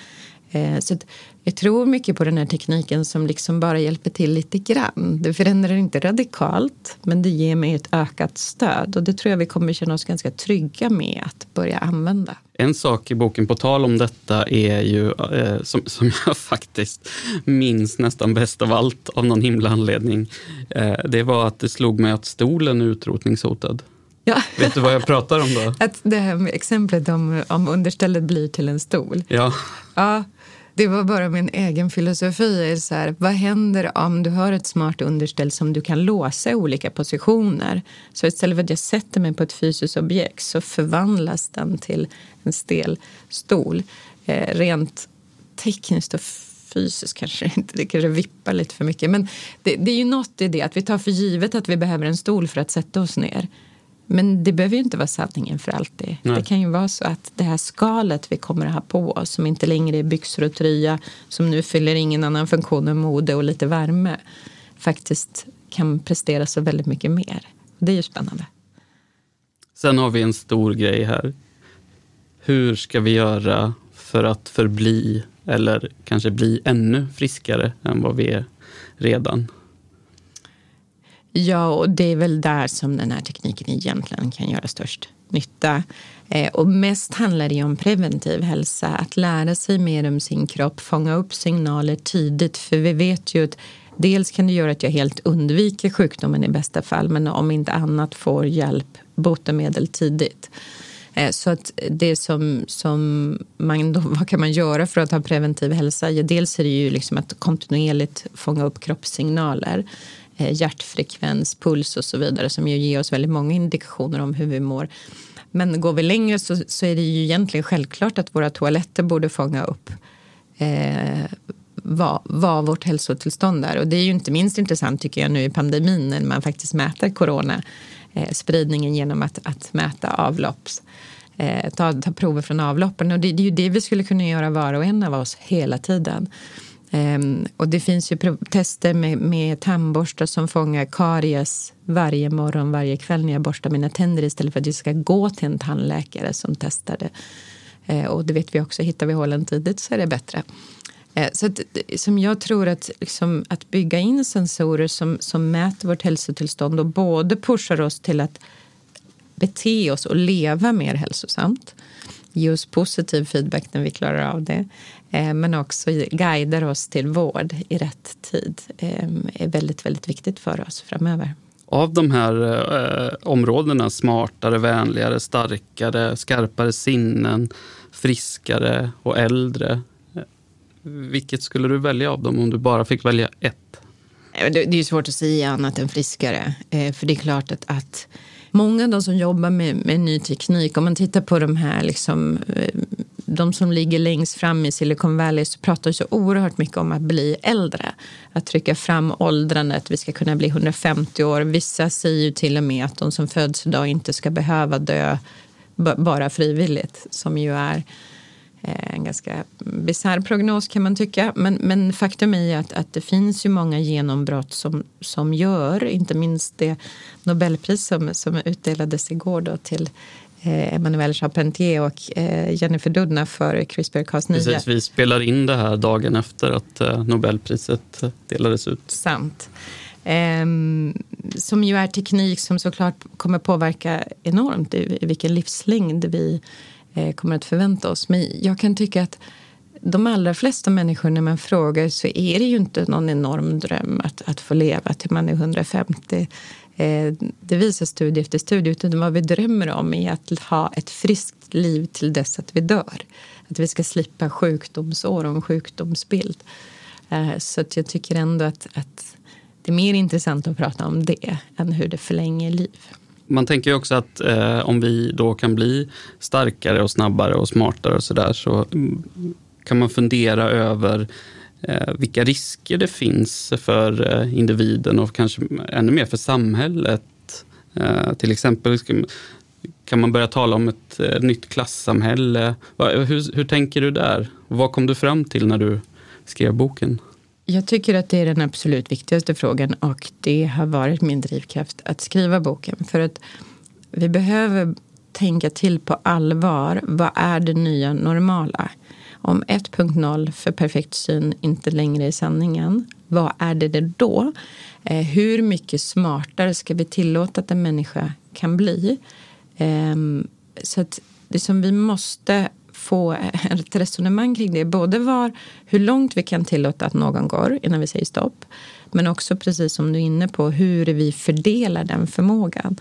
S2: Eh, så jag tror mycket på den här tekniken som liksom bara hjälper till lite grann. Det förändrar inte radikalt, men det ger mig ett ökat stöd. Och det tror jag vi kommer känna oss ganska trygga med att börja använda.
S3: En sak i boken, på tal om detta, är ju eh, som, som jag faktiskt minns nästan bäst av allt av någon himla anledning. Eh, det var att det slog mig att stolen är utrotningshotad. Ja. Vet du vad jag pratar om då?
S2: Att det här med exemplet om, om understället blir till en stol.
S3: Ja.
S2: ja det var bara min egen filosofi. Så här, vad händer om du har ett smart underställ som du kan låsa i olika positioner? Så istället för att jag sätter mig på ett fysiskt objekt så förvandlas den till en stel stol. Eh, rent tekniskt och fysiskt kanske inte, det kanske vippar lite för mycket. Men det, det är ju något i det att vi tar för givet att vi behöver en stol för att sätta oss ner. Men det behöver ju inte vara sanningen för alltid. Nej. Det kan ju vara så att det här skalet vi kommer att ha på oss som inte längre är byxor och tröja som nu fyller ingen annan funktion än mode och lite värme faktiskt kan prestera så väldigt mycket mer. Det är ju spännande.
S3: Sen har vi en stor grej här. Hur ska vi göra för att förbli eller kanske bli ännu friskare än vad vi är redan?
S2: Ja, och det är väl där som den här tekniken egentligen kan göra störst nytta. Eh, och mest handlar det om preventiv hälsa, att lära sig mer om sin kropp, fånga upp signaler tidigt. För vi vet ju att dels kan det göra att jag helt undviker sjukdomen i bästa fall, men om inte annat får hjälp, botemedel tidigt. Eh, så att det som, som man då, vad kan man göra för att ha preventiv hälsa? Ja, dels är det ju liksom att kontinuerligt fånga upp kroppssignaler. Eh, hjärtfrekvens, puls och så vidare som ju ger oss väldigt många indikationer om hur vi mår. Men går vi längre så, så är det ju egentligen självklart att våra toaletter borde fånga upp eh, vad, vad vårt hälsotillstånd är. Och det är ju inte minst intressant tycker jag nu i pandemin när man faktiskt mäter coronaspridningen eh, genom att, att mäta avlopps eh, ta, ta prover från avloppen. Och det, det, är ju det vi skulle kunna göra var och en av oss hela tiden. Um, och det finns ju tester med, med tandborstar som fångar karies varje morgon, varje kväll när jag borstar mina tänder istället för att jag ska gå till en tandläkare som testar det. Uh, och det vet vi också, hittar vi hålen tidigt så är det bättre. Uh, så att, som jag tror att, liksom, att bygga in sensorer som, som mäter vårt hälsotillstånd och både pushar oss till att bete oss och leva mer hälsosamt ge oss positiv feedback när vi klarar av det men också guidar oss till vård i rätt tid eh, är väldigt, väldigt viktigt för oss framöver.
S3: Av de här eh, områdena, smartare, vänligare, starkare, skarpare sinnen, friskare och äldre. Eh, vilket skulle du välja av dem om du bara fick välja ett?
S2: Det är svårt att säga annat än friskare. För det är klart att, att många av de som jobbar med, med ny teknik, om man tittar på de här liksom, de som ligger längst fram i Silicon Valley så pratar så oerhört mycket om att bli äldre. Att trycka fram åldrandet, vi ska kunna bli 150 år. Vissa säger ju till och med att de som föds idag inte ska behöva dö bara frivilligt, som ju är eh, en ganska bisarr prognos kan man tycka. Men, men faktum är att, att det finns ju många genombrott som, som gör, inte minst det Nobelpris som, som utdelades igår då till Emmanuel Charpentier och eh, Jennifer Doudna för CRISPR-Cas9.
S3: Precis, vi spelar in det här dagen efter att eh, Nobelpriset delades ut.
S2: Sant. Um, som ju är teknik som såklart kommer påverka enormt i, vilken livslängd vi eh, kommer att förvänta oss. Men jag kan tycka att de allra flesta människor när man frågar så är det ju inte någon enorm dröm att, att få leva till man är 150 Eh, Eh, det visar studie efter studie. Utan vad vi drömmer om är att ha ett friskt liv till dess att vi dör. Att vi ska slippa sjukdomsår och en sjukdomsbild. Eh, så att jag tycker ändå att, att det är mer intressant att prata om det än hur det förlänger liv.
S3: Man tänker ju också att eh, om vi då kan bli starkare och snabbare och smartare och sådär så mm, kan man fundera över eh, Eh, vilka risker det finns för eh, individen och kanske ännu mer för samhället. Eh, till exempel kan man börja tala om ett nytt klassamhälle. Hur, hur tänker du där? Vad kom du fram till när du skrev boken?
S2: Jag tycker att det är den absolut viktigaste frågan och det har varit min drivkraft att skriva boken. För att vi behöver tänka till på allvar. Vad är det nya normala? Om 1.0 för perfekt syn inte längre är sanningen, vad är det då? Eh, hur mycket smartare ska vi tillåta att en människa kan bli? Ehm, så att det som vi måste få ett resonemang kring det. Både var, hur långt vi kan tillåta att någon går innan vi säger stopp. Men också precis som du är inne på hur vi fördelar den förmågan.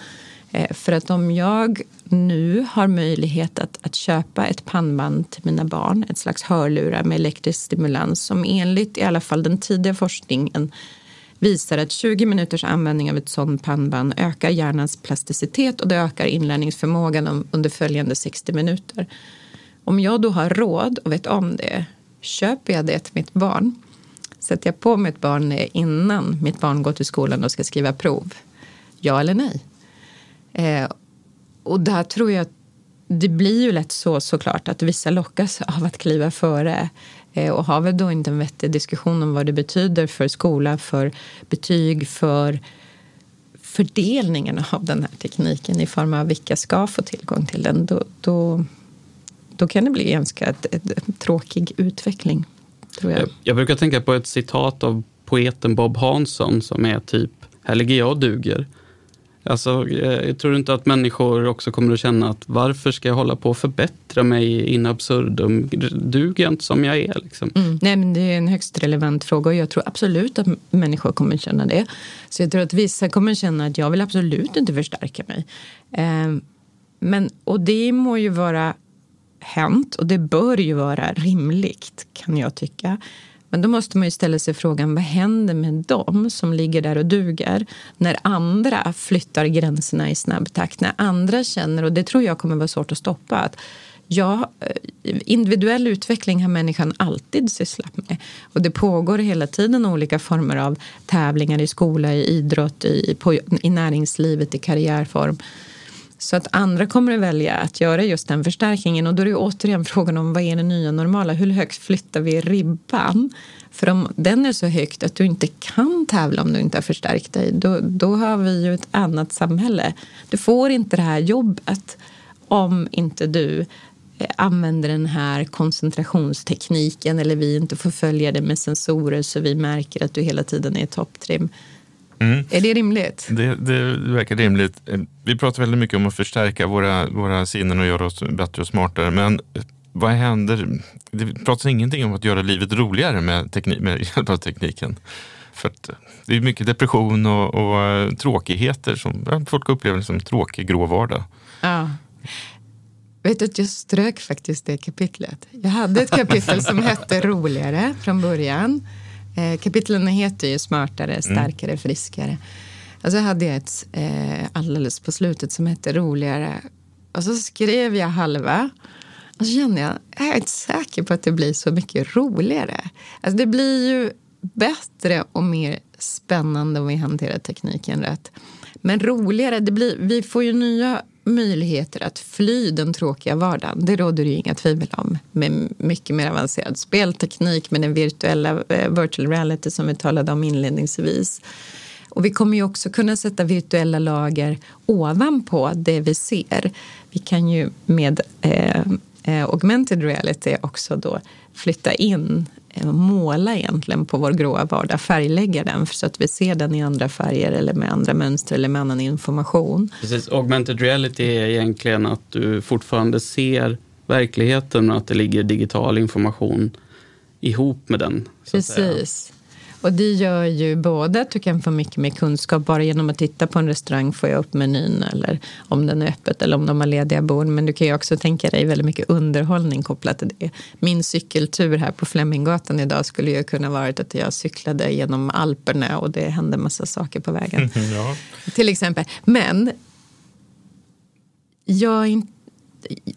S2: Eh, för att om jag nu har möjlighet att, att köpa ett pannband till mina barn, ett slags hörlurar med elektrisk stimulans som enligt i alla fall den tidiga forskningen visar att 20 minuters användning av ett sådant pannband ökar hjärnans plasticitet och det ökar inlärningsförmågan under följande 60 minuter. Om jag då har råd och vet om det, köper jag det till mitt barn? Sätter jag på mitt barn innan mitt barn går till skolan och ska skriva prov? Ja eller nej? Eh, och där tror jag att det blir ju lätt så såklart att vissa lockas av att kliva före eh, och har väl då inte en vettig diskussion om vad det betyder för skola, för betyg, för fördelningen av den här tekniken i form av vilka ska få tillgång till den. Då, då, då kan det bli ganska tråkig utveckling. Tror jag.
S3: jag. Jag brukar tänka på ett citat av poeten Bob Hansson som är typ Här ligger jag och duger. Alltså, eh, jag tror inte att människor också kommer att känna att varför ska jag hålla på och förbättra mig in absurdum? Duger jag inte som jag är? Liksom?
S2: Mm. Nej, men det är en högst relevant fråga och jag tror absolut att människor kommer känna det. Så jag tror att vissa kommer känna att jag vill absolut inte förstärka mig. Eh, men, och det må ju vara hänt och det bör ju vara rimligt kan jag tycka. Men då måste man ju ställa sig frågan vad händer med dem som ligger där och duger när andra flyttar gränserna i snabb takt, när andra känner, och det tror jag kommer vara svårt att stoppa, att Ja, eh, individuell utveckling har människan alltid sysslat med. Och det pågår hela tiden olika former av tävlingar i skola, i idrott, i, på, i näringslivet, i karriärform. Så att andra kommer att välja att göra just den förstärkningen och då är det återigen frågan om vad är det nya normala? Hur högt flyttar vi ribban? För om den är så högt att du inte kan tävla om du inte har förstärkt dig, då, då har vi ju ett annat samhälle. Du får inte det här jobbet om inte du eh, använder den här koncentrationstekniken eller vi inte får följa det med sensorer så vi märker att du hela tiden är i topptrim. Mm. Är det rimligt?
S1: Det, det, verkar rimligt. Vi pratar väldigt mycket om att förstärka våra, våra sinnen och göra oss bättre och smartare. Men vad händer? Det pratas ingenting om att göra livet roligare med, teknik, med hjälp av tekniken. För det är mycket depression och, och eh, tråkigheter som folk upplever som tråkig grå vardag.
S2: Ja. Vet du att jag strök faktiskt det kapitlet. Jag hade ett kapitel som hette roligare från början. Eh, kapitlen heter ju Smartare, mm. starkare, mm. friskare. Och så hade jag ett eh, alldeles på slutet som hette Roligare. Och så skrev jag halva. Och så kände jag, jag är inte säker på att det blir så mycket roligare. Alltså det blir ju bättre och mer spännande om vi hanterar tekniken rätt. Men roligare, det blir, vi får ju nya möjligheter att fly den tråkiga vardagen. Det råder det ju inga tvivel om. Med mycket mer avancerad spelteknik, med den virtuella eh, virtual reality som vi talade om inledningsvis. Och vi kommer ju också kunna sätta virtuella lager ovanpå det vi ser. Vi kan ju med eh, eh augmented reality också då flytta in måla egentligen på vår gråa vardag, färglägga den så att vi ser den i andra färger eller med andra mönster eller med annan information.
S3: Precis, augmented reality är egentligen att du fortfarande ser verkligheten men att det ligger digital information ihop med den.
S2: Precis. Och det gör ju både att du kan få mycket mer kunskap bara genom att titta på en restaurang får jag upp menyn eller om den är öppet eller om de har lediga bord. Men du kan ju också tänka dig väldigt mycket underhållning kopplat till det. Min cykeltur här på Fleminggatan idag skulle ju kunna varit att jag cyklade genom Alperna och det hände massa saker på vägen. ja. Till exempel. Men jag,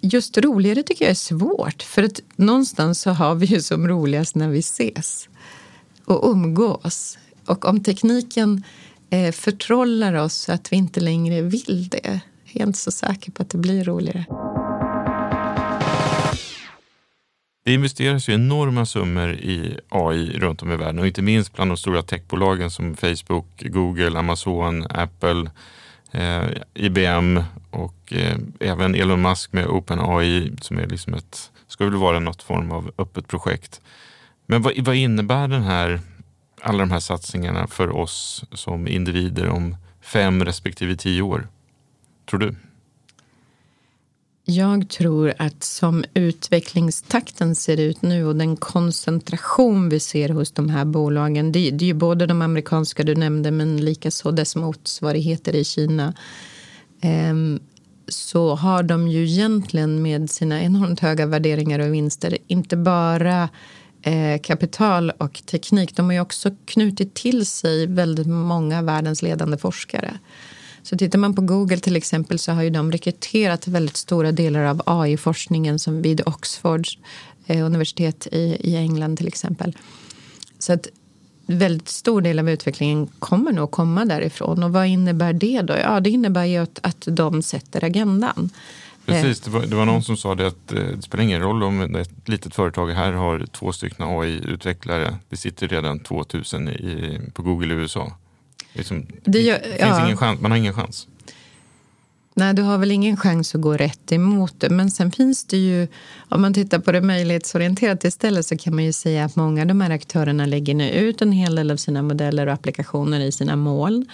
S2: just roligare tycker jag är svårt. För att någonstans så har vi ju som roligast när vi ses och umgås. Och om tekniken eh, förtrollar oss så att vi inte längre vill det, är jag inte så säker på att det blir roligare.
S1: Det investeras ju enorma summor i AI runt om i världen och inte minst bland de stora techbolagen som Facebook, Google, Amazon, Apple, eh, IBM och eh, även Elon Musk med OpenAI som är liksom ett, ska väl vara något form av öppet projekt. Men vad, vad innebär den här, alla de här satsningarna för oss som individer om fem respektive tio år? Tror du?
S2: Jag tror att som utvecklingstakten ser ut nu och den koncentration vi ser hos de här bolagen. Det, det är ju både de amerikanska du nämnde men likaså dess motsvarigheter i Kina. Ehm, så har de ju egentligen med sina enormt höga värderingar och vinster inte bara eh, kapital och teknik. De har ju också knutit till sig väldigt många av världens ledande forskare. Så tittar man på Google till exempel så har ju de rekryterat väldigt stora delar av AI-forskningen som vid Oxfords eh, universitet i, i England till exempel. Så att väldigt stor del av utvecklingen kommer nog komma därifrån. Och vad innebär det då? Ja, det innebär ju att, att de sätter agendan.
S1: Precis, det var, det var någon som sa det att eh, det spelar ingen roll om ett litet företag här har två stycken AI-utvecklare. Det sitter redan 2000 i, på Google i USA. Liksom, det gör, finns ja. ingen chans, man har ingen chans.
S2: Nej, du har väl ingen chans att gå rätt emot det. Men sen finns det ju, om man tittar på det möjlighetsorienterat istället så kan man ju säga att många av de här aktörerna lägger nu ut en hel del av sina modeller och applikationer i sina moln.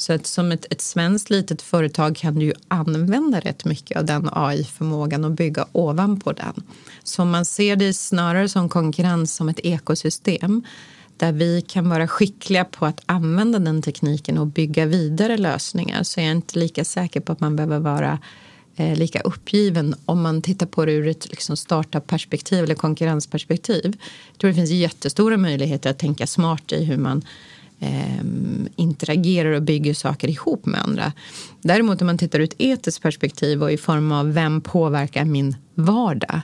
S2: Så att som ett, ett svenskt litet företag kan du ju använda rätt mycket av den AI-förmågan och bygga ovanpå den. Så man ser det snarare som konkurrens som ett ekosystem där vi kan vara skickliga på att använda den tekniken och bygga vidare lösningar så är jag inte lika säker på att man behöver vara eh, lika uppgiven om man tittar på det ur ett liksom startup-perspektiv eller konkurrensperspektiv. Jag tror det finns jättestora möjligheter att tänka smart i hur man eh, interagerar och bygger saker ihop med andra. Däremot om man tittar ur ett etiskt perspektiv och i form av vem påverkar min vardag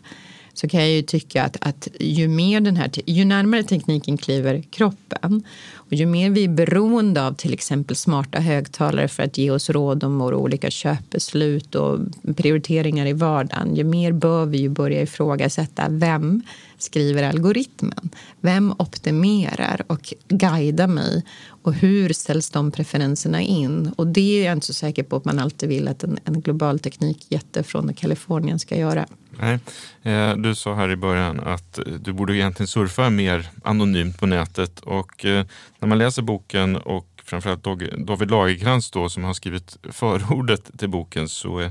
S2: så kan jag ju tycka att, att ju, mer den här, ju närmare tekniken kliver kroppen och ju mer vi är beroende av till exempel smarta högtalare för att ge oss råd om våra olika köpbeslut och prioriteringar i vardagen, ju mer bör vi ju börja ifrågasätta vem skriver algoritmen? Vem optimerar och guidar mig? Och hur ställs de preferenserna in? Och det är jag inte så säker på att man alltid vill att en, en global teknikjätte från Kalifornien ska göra.
S1: Nej. Eh, du sa här i början att eh, du borde egentligen surfa mer anonymt på nätet och eh, när man läser boken och framförallt David Lagercrantz då som har skrivit förordet till boken så är,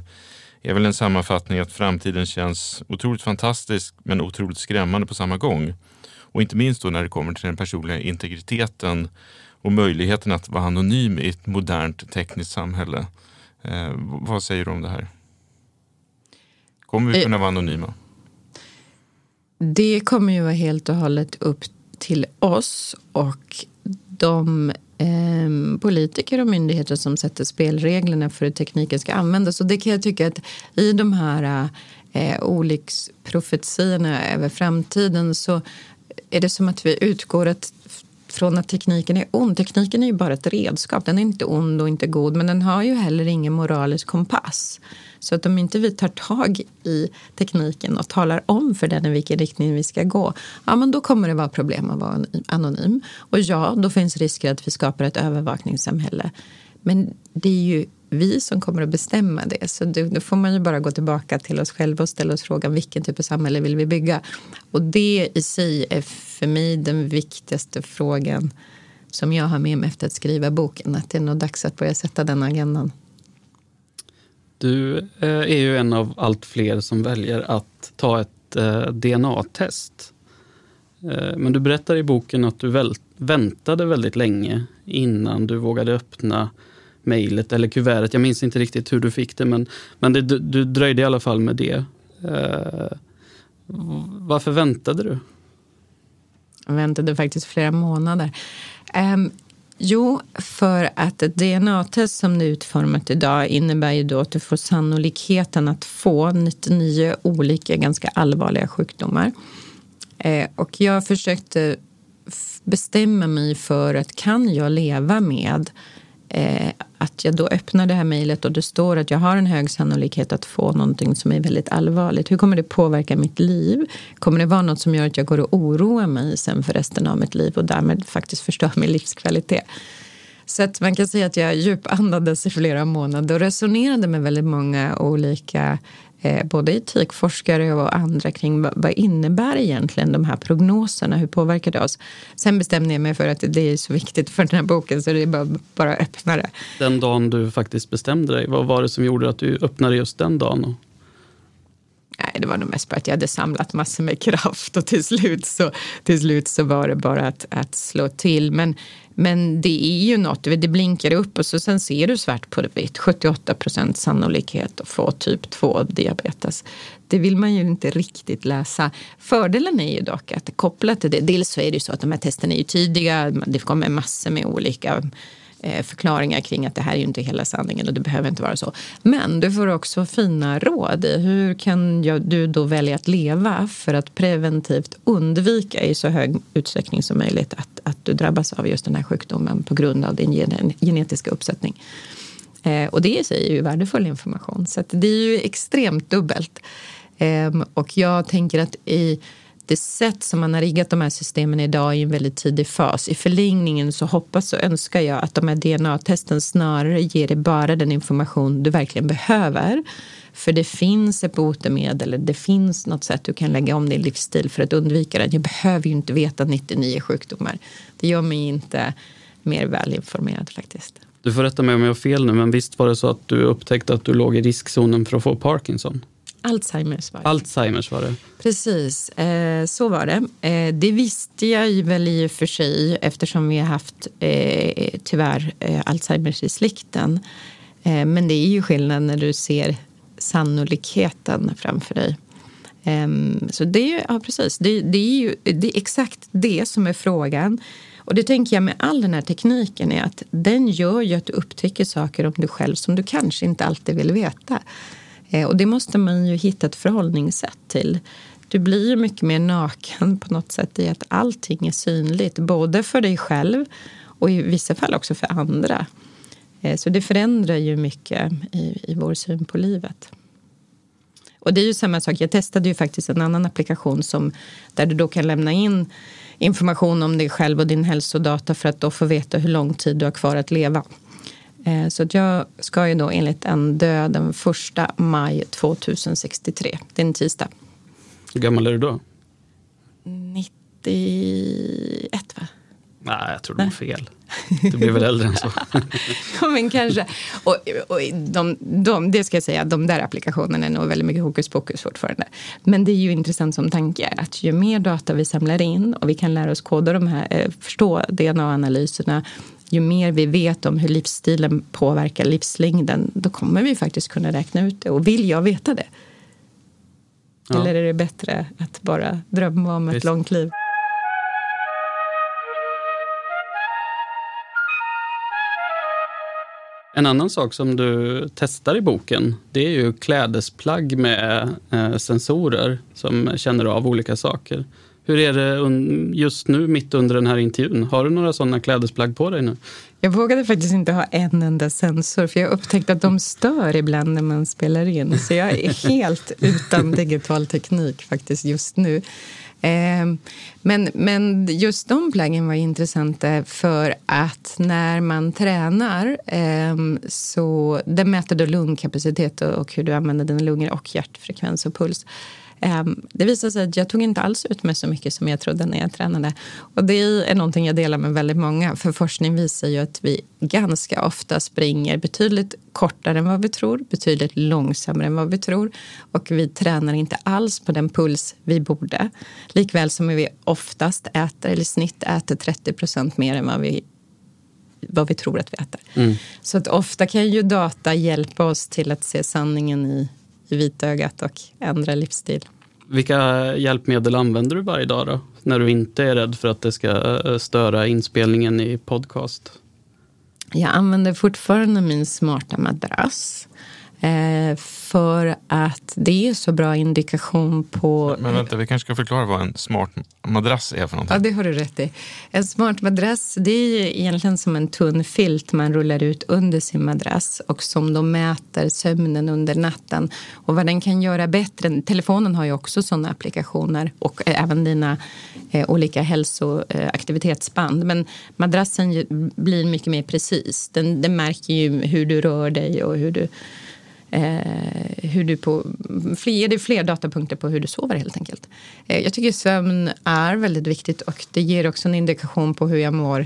S1: är väl en sammanfattning att framtiden känns otroligt fantastisk men otroligt skrämmande på samma gång. Och inte minst då när det kommer till den personliga integriteten och möjligheten att vara anonym i ett modernt tekniskt samhälle. Eh, vad säger du om det här? Kommer vi kunna vara anonyma?
S2: Det kommer ju vara helt och hållet upp till oss och de eh, politiker och myndigheter som sätter spelreglerna för hur tekniken ska användas. Och det kan jag tycka att i de här eh, olycksprofetiorna över framtiden så är det som att vi utgår att från att tekniken är ond. Tekniken är ju bara ett redskap. Den är inte ond och inte god men den har ju heller ingen moralisk kompass. Så att om inte vi tar tag i tekniken och talar om för den i vilken riktning vi ska gå, ja men då kommer det vara problem att vara anonym. Och ja, då finns risker att vi skapar ett övervakningssamhälle. Men det är ju vi som kommer att bestämma det. Så då får man ju bara gå tillbaka till oss själva och ställa oss frågan vilken typ av samhälle vill vi bygga? Och det i sig är för mig den viktigaste frågan som jag har med mig efter att skriva boken. Att det är nog dags att börja sätta den agendan.
S3: Du eh, är ju en av allt fler som väljer att ta ett eh, DNA-test. Eh, men du berättar i boken att du väntade väldigt länge innan du vågade öppna mejlet eller kuvertet. Jag minns inte riktigt hur du fick det, men, men det, du, du dröjde i alla fall med det. Eh, varför väntade du?
S2: Jag väntade faktiskt flera månader. Um, Jo, för att ett DNA-test som det är utformat idag innebär ju då att du får sannolikheten att få 99 olika ganska allvarliga sjukdomar. Eh, och jag försökte bestämma mig för att kan jag leva med eh, att jag då öppnar det här mejlet och det står att jag har en hög sannolikhet att få någonting som är väldigt allvarligt. Hur kommer det påverka mitt liv? Kommer det vara något som gör att jag går och oroar mig sen för resten av mitt liv och därmed faktiskt förstör min livskvalitet? Så att man kan säga att jag djupandades i flera månader och resonerade med väldigt många olika Eh, både etikforskare och andra kring vad, vad, innebär egentligen de här prognoserna? Hur påverkar det oss? Sen bestämde jag mig för att det är så viktigt för den här boken så det är bara, bara att öppna det.
S3: Den dagen du faktiskt bestämde dig, vad var det som gjorde att du öppnade just den dagen?
S2: Nej, det var nog mest bara att jag hade samlat massor med kraft och till slut så, till slut så var det bara att, att slå till. Men, men det är ju något, det blinkar upp och så sen ser du svart på det vitt. 78 procent sannolikhet att få typ 2 diabetes. Det vill man ju inte riktigt läsa. Fördelen är ju dock att kopplat till det, dels så är det ju så att de här testerna är ju tidiga, det kommer massor med olika Eh, förklaringar kring att det här är ju inte hela sanningen och det behöver inte vara så. Men du får också fina råd i hur kan du då välja att leva för att preventivt undvika i så hög utsträckning som möjligt att, att du drabbas av just den här sjukdomen på grund av din genetiska uppsättning. Eh, och det i sig är ju värdefull information så det är ju extremt dubbelt. Eh, och jag tänker att i det sätt som man har riggat de här systemen idag i en väldigt tidig fas. I förlängningen så hoppas och önskar jag att de här DNA-testen snarare ger dig bara den information du verkligen behöver. För det finns ett botemedel det finns något sätt du kan lägga om din livsstil för att undvika den. Jag behöver ju inte veta 99 sjukdomar. Det gör mig inte mer välinformerad faktiskt.
S3: Du får rätta mig om jag har fel nu, men visst var det så att du upptäckte att du låg i riskzonen för att få Parkinson?
S2: Alzheimers var det.
S3: Alzheimers var det.
S2: Precis, eh, så var det. Eh, det visste jag ju väl i och för sig eftersom vi har haft eh, tyvärr eh, Alzheimers i släkten. Eh, men det är ju skillnad när du ser sannolikheten framför dig. Ehm, så det, ja, precis. Det, det, är ju det är exakt det som är frågan. Och det tänker jag med all den här tekniken är att den gör ju att du upptäcker saker om dig själv som du kanske inte alltid vill veta. Eh, och det måste man ju hitta ett förhållningssätt till. Du blir ju mycket mer naken på något sätt i att allting är synligt, både för dig själv och i vissa fall också för andra. Eh, så det förändrar ju mycket i, i vår syn på livet. Och det är ju samma sak, jag testade ju faktiskt en annan applikation som, där du då kan lämna in information om dig själv och din hälsodata för att då få veta hur lång tid du har kvar att leva. Eh, så jag ska ju då enligt den dö den första maj 2063. Det är en tisdag.
S3: Hur gammal är du då?
S2: 91 va?
S3: Nej, jag tror du har fel. Du blir väl äldre än så.
S2: ja, men kanske. Och, och de, de, det ska jag säga, de där applikationerna är nog väldigt mycket hokus pokus fortfarande. Men det är ju intressant som tanke att ju mer data vi samlar in och vi kan lära oss koda de här, eh, förstå DNA-analyserna ju mer vi vet om hur livsstilen påverkar livslängden, då kommer vi faktiskt kunna räkna ut det. Och vill jag veta det? Ja. Eller är det bättre att bara drömma om ett Visst. långt liv?
S3: En annan sak som du testar i boken, det är ju klädesplagg med eh, sensorer som känner av olika saker. Hur är det just nu, mitt under den här intervjun? Har du några sådana klädesplagg på dig nu?
S2: Jag vågade faktiskt inte ha en enda sensor för jag upptäckte att de stör ibland när man spelar in. Så jag är helt utan digital teknik faktiskt just nu. Ehm, men, men just de plaggen var intressanta för att när man tränar ehm, så det mäter du lungkapacitet och hur du använder dina lungor och hjärtfrekvens och puls. Ehm, det visade sig att jag tog inte alls ut mig så mycket som jag trodde när jag tränade. Och det är någonting jag delar med väldigt många. För forskning visar ju att vi ganska ofta springer betydligt kortare än vad vi tror, betydligt långsammare än vad vi tror. Och vi tränar inte alls på den puls vi borde. Likväl som vi oftast äter, eller snitt äter 30 procent mer än vad vi vad vi tror att vi äter. Mm. Så att ofta kan ju data hjälpa oss till att se sanningen i i vitögat och ändra livsstil.
S3: Vilka hjälpmedel använder du varje dag då? När du inte är rädd för att det ska eh, störa inspelningen i podcast?
S2: Jag använder fortfarande min smarta madrass. Eh, för att det är så bra indikation på...
S1: Men vänta, vi kanske ska förklara vad en smart madrass är för någonting.
S2: Ja, det har du rätt i. En smart madrass det är egentligen som en tunn filt man rullar ut under sin madrass och som då mäter sömnen under natten. Och vad den kan göra bättre... Telefonen har ju också sådana applikationer och även dina eh, olika hälsoaktivitetsband. Eh, Men madrassen blir mycket mer precis. Den, den märker ju hur du rör dig och hur du eh, Eh, hur du på, ger dig fler datapunkter på hur du sover helt enkelt. Eh, jag tycker sömn är väldigt viktigt och det ger också en indikation på hur jag mår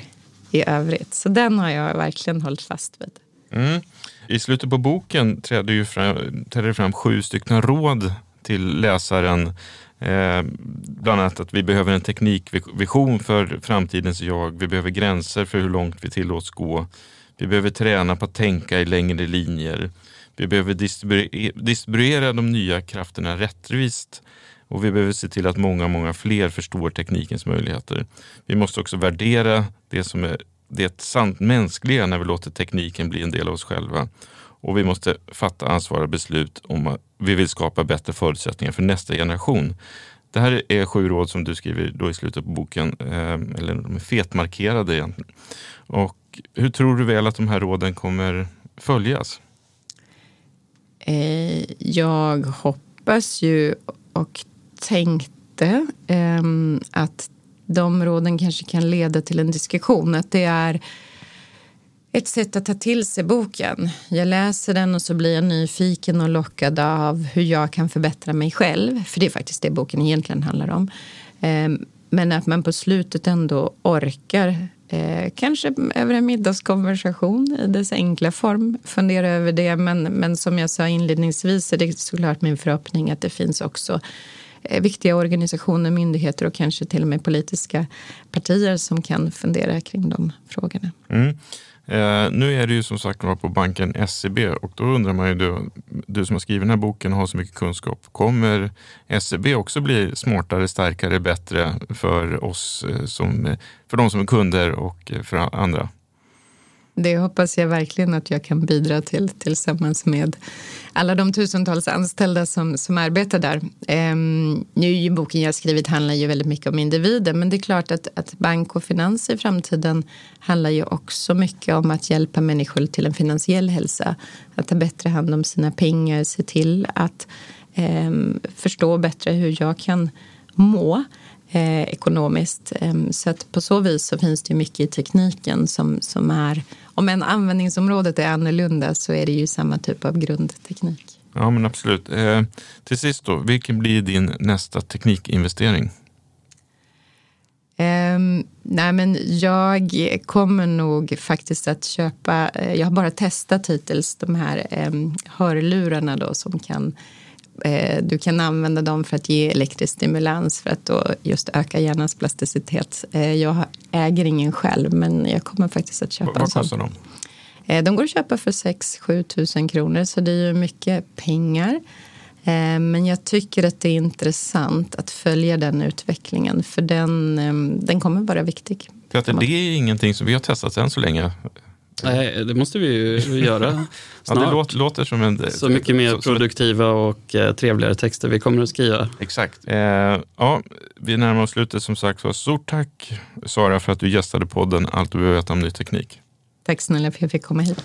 S2: i övrigt. Så den har jag verkligen hållit fast vid.
S1: Mm. I slutet på boken träder, ju fram, träder det fram sju stycken råd till läsaren. Eh, bland annat att vi behöver en teknikvision för framtidens jag. Vi behöver gränser för hur långt vi tillåts gå. Vi behöver träna på att tänka i längre linjer. Vi behöver distribuera, distribuera de nya krafterna rättvist och vi behöver se till att många, många fler förstår teknikens möjligheter. Vi måste också värdera det som är det sant mänskliga när vi låter tekniken bli en del av oss själva. Och vi måste fatta ansvariga beslut om att vi vill skapa bättre förutsättningar för nästa generation. Det här är sju råd som du skriver då i slutet på boken, eh, eller de är fetmarkerade egentligen. Och hur tror du väl att de här råden kommer följas?
S2: Eh, jag hoppas ju och tänkte ehm, att de råden kanske kan leda till en diskussion. Att det är ett sätt att ta till sig boken. Jag läser den och så blir jag nyfiken och lockad av hur jag kan förbättra mig själv. För det är faktiskt det boken egentligen handlar om. Ehm, men att man på slutet ändå orkar Eh, kanske över en middagskonversation i dess enkla form. Fundera över det. Men, men som jag sa inledningsvis är det såklart min förhoppning att det finns också eh, viktiga organisationer, myndigheter och kanske till och med politiska partier som kan fundera kring de frågorna.
S1: Mm. Eh, nu är det ju som sagt var på banken SEB och då undrar man ju, du, du som har skrivit den här boken och har så mycket kunskap, kommer SEB också bli smartare, starkare, bättre för oss, eh, som, eh, för de som är kunder och eh, för andra?
S2: Det hoppas jag verkligen att jag kan bidra till tillsammans med alla de tusentals anställda som, som arbetar där. Ehm, nu boken jag skrivit handlar ju väldigt mycket om individer men det är klart att, att bank och finans i framtiden handlar ju också mycket om att hjälpa människor till en finansiell hälsa. Att ta bättre hand om sina pengar, se till att eh, förstå bättre hur jag kan må eh, ekonomiskt. Eh, så att på så vis så finns det mycket i tekniken som, som är, om en användningsområdet är annorlunda så är det ju samma typ av grundteknik.
S1: Ja men absolut. Eh, till sist då, vilken blir din nästa teknikinvestering?
S2: Um, nej men jag kommer nog faktiskt att köpa, eh, jag har bara testat hittills de här um, hörlurarna då som kan du kan använda dem för att ge elektrisk stimulans för att då just öka hjärnans plasticitet. Eh, jag äger ingen själv, men jag kommer faktiskt att köpa
S1: en sån. Vad kostar de?
S2: Eh, de går att köpa för 6-7 tusen kronor, så det är ju mycket pengar. Men jag tycker att det är intressant att följa den utvecklingen, för den, den kommer vara viktig.
S1: Peter, det är ingenting som vi har testat än så länge.
S3: Nej, det måste vi ju göra
S1: snart. ja, det låter, låter, som en...
S3: Så mycket mer så, produktiva och eh, trevligare texter vi kommer att skriva.
S1: Exakt. Eh, ja, vi närmar oss slutet som sagt. Så stort tack Sara för att du gästade podden Allt du behöver veta om ny teknik.
S2: Tack snälla för att jag fick komma hit.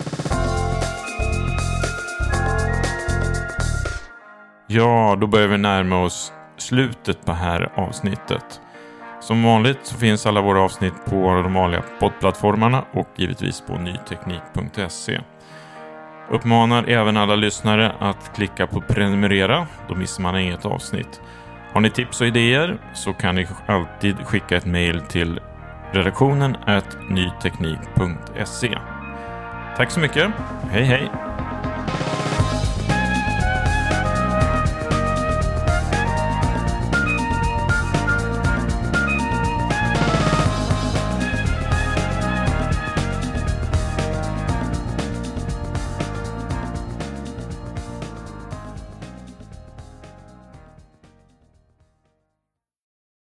S1: Ja, då börjar vi närma oss slutet på här avsnittet. Som vanligt så finns alla våra avsnitt på de vanliga poddplattformarna och givetvis på nyteknik.se. Uppmanar även alla lyssnare att klicka på prenumerera, då missar man inget avsnitt. Har ni tips och idéer så kan ni alltid skicka ett mejl till redaktionen nyteknik.se. Tack så mycket. Hej hej!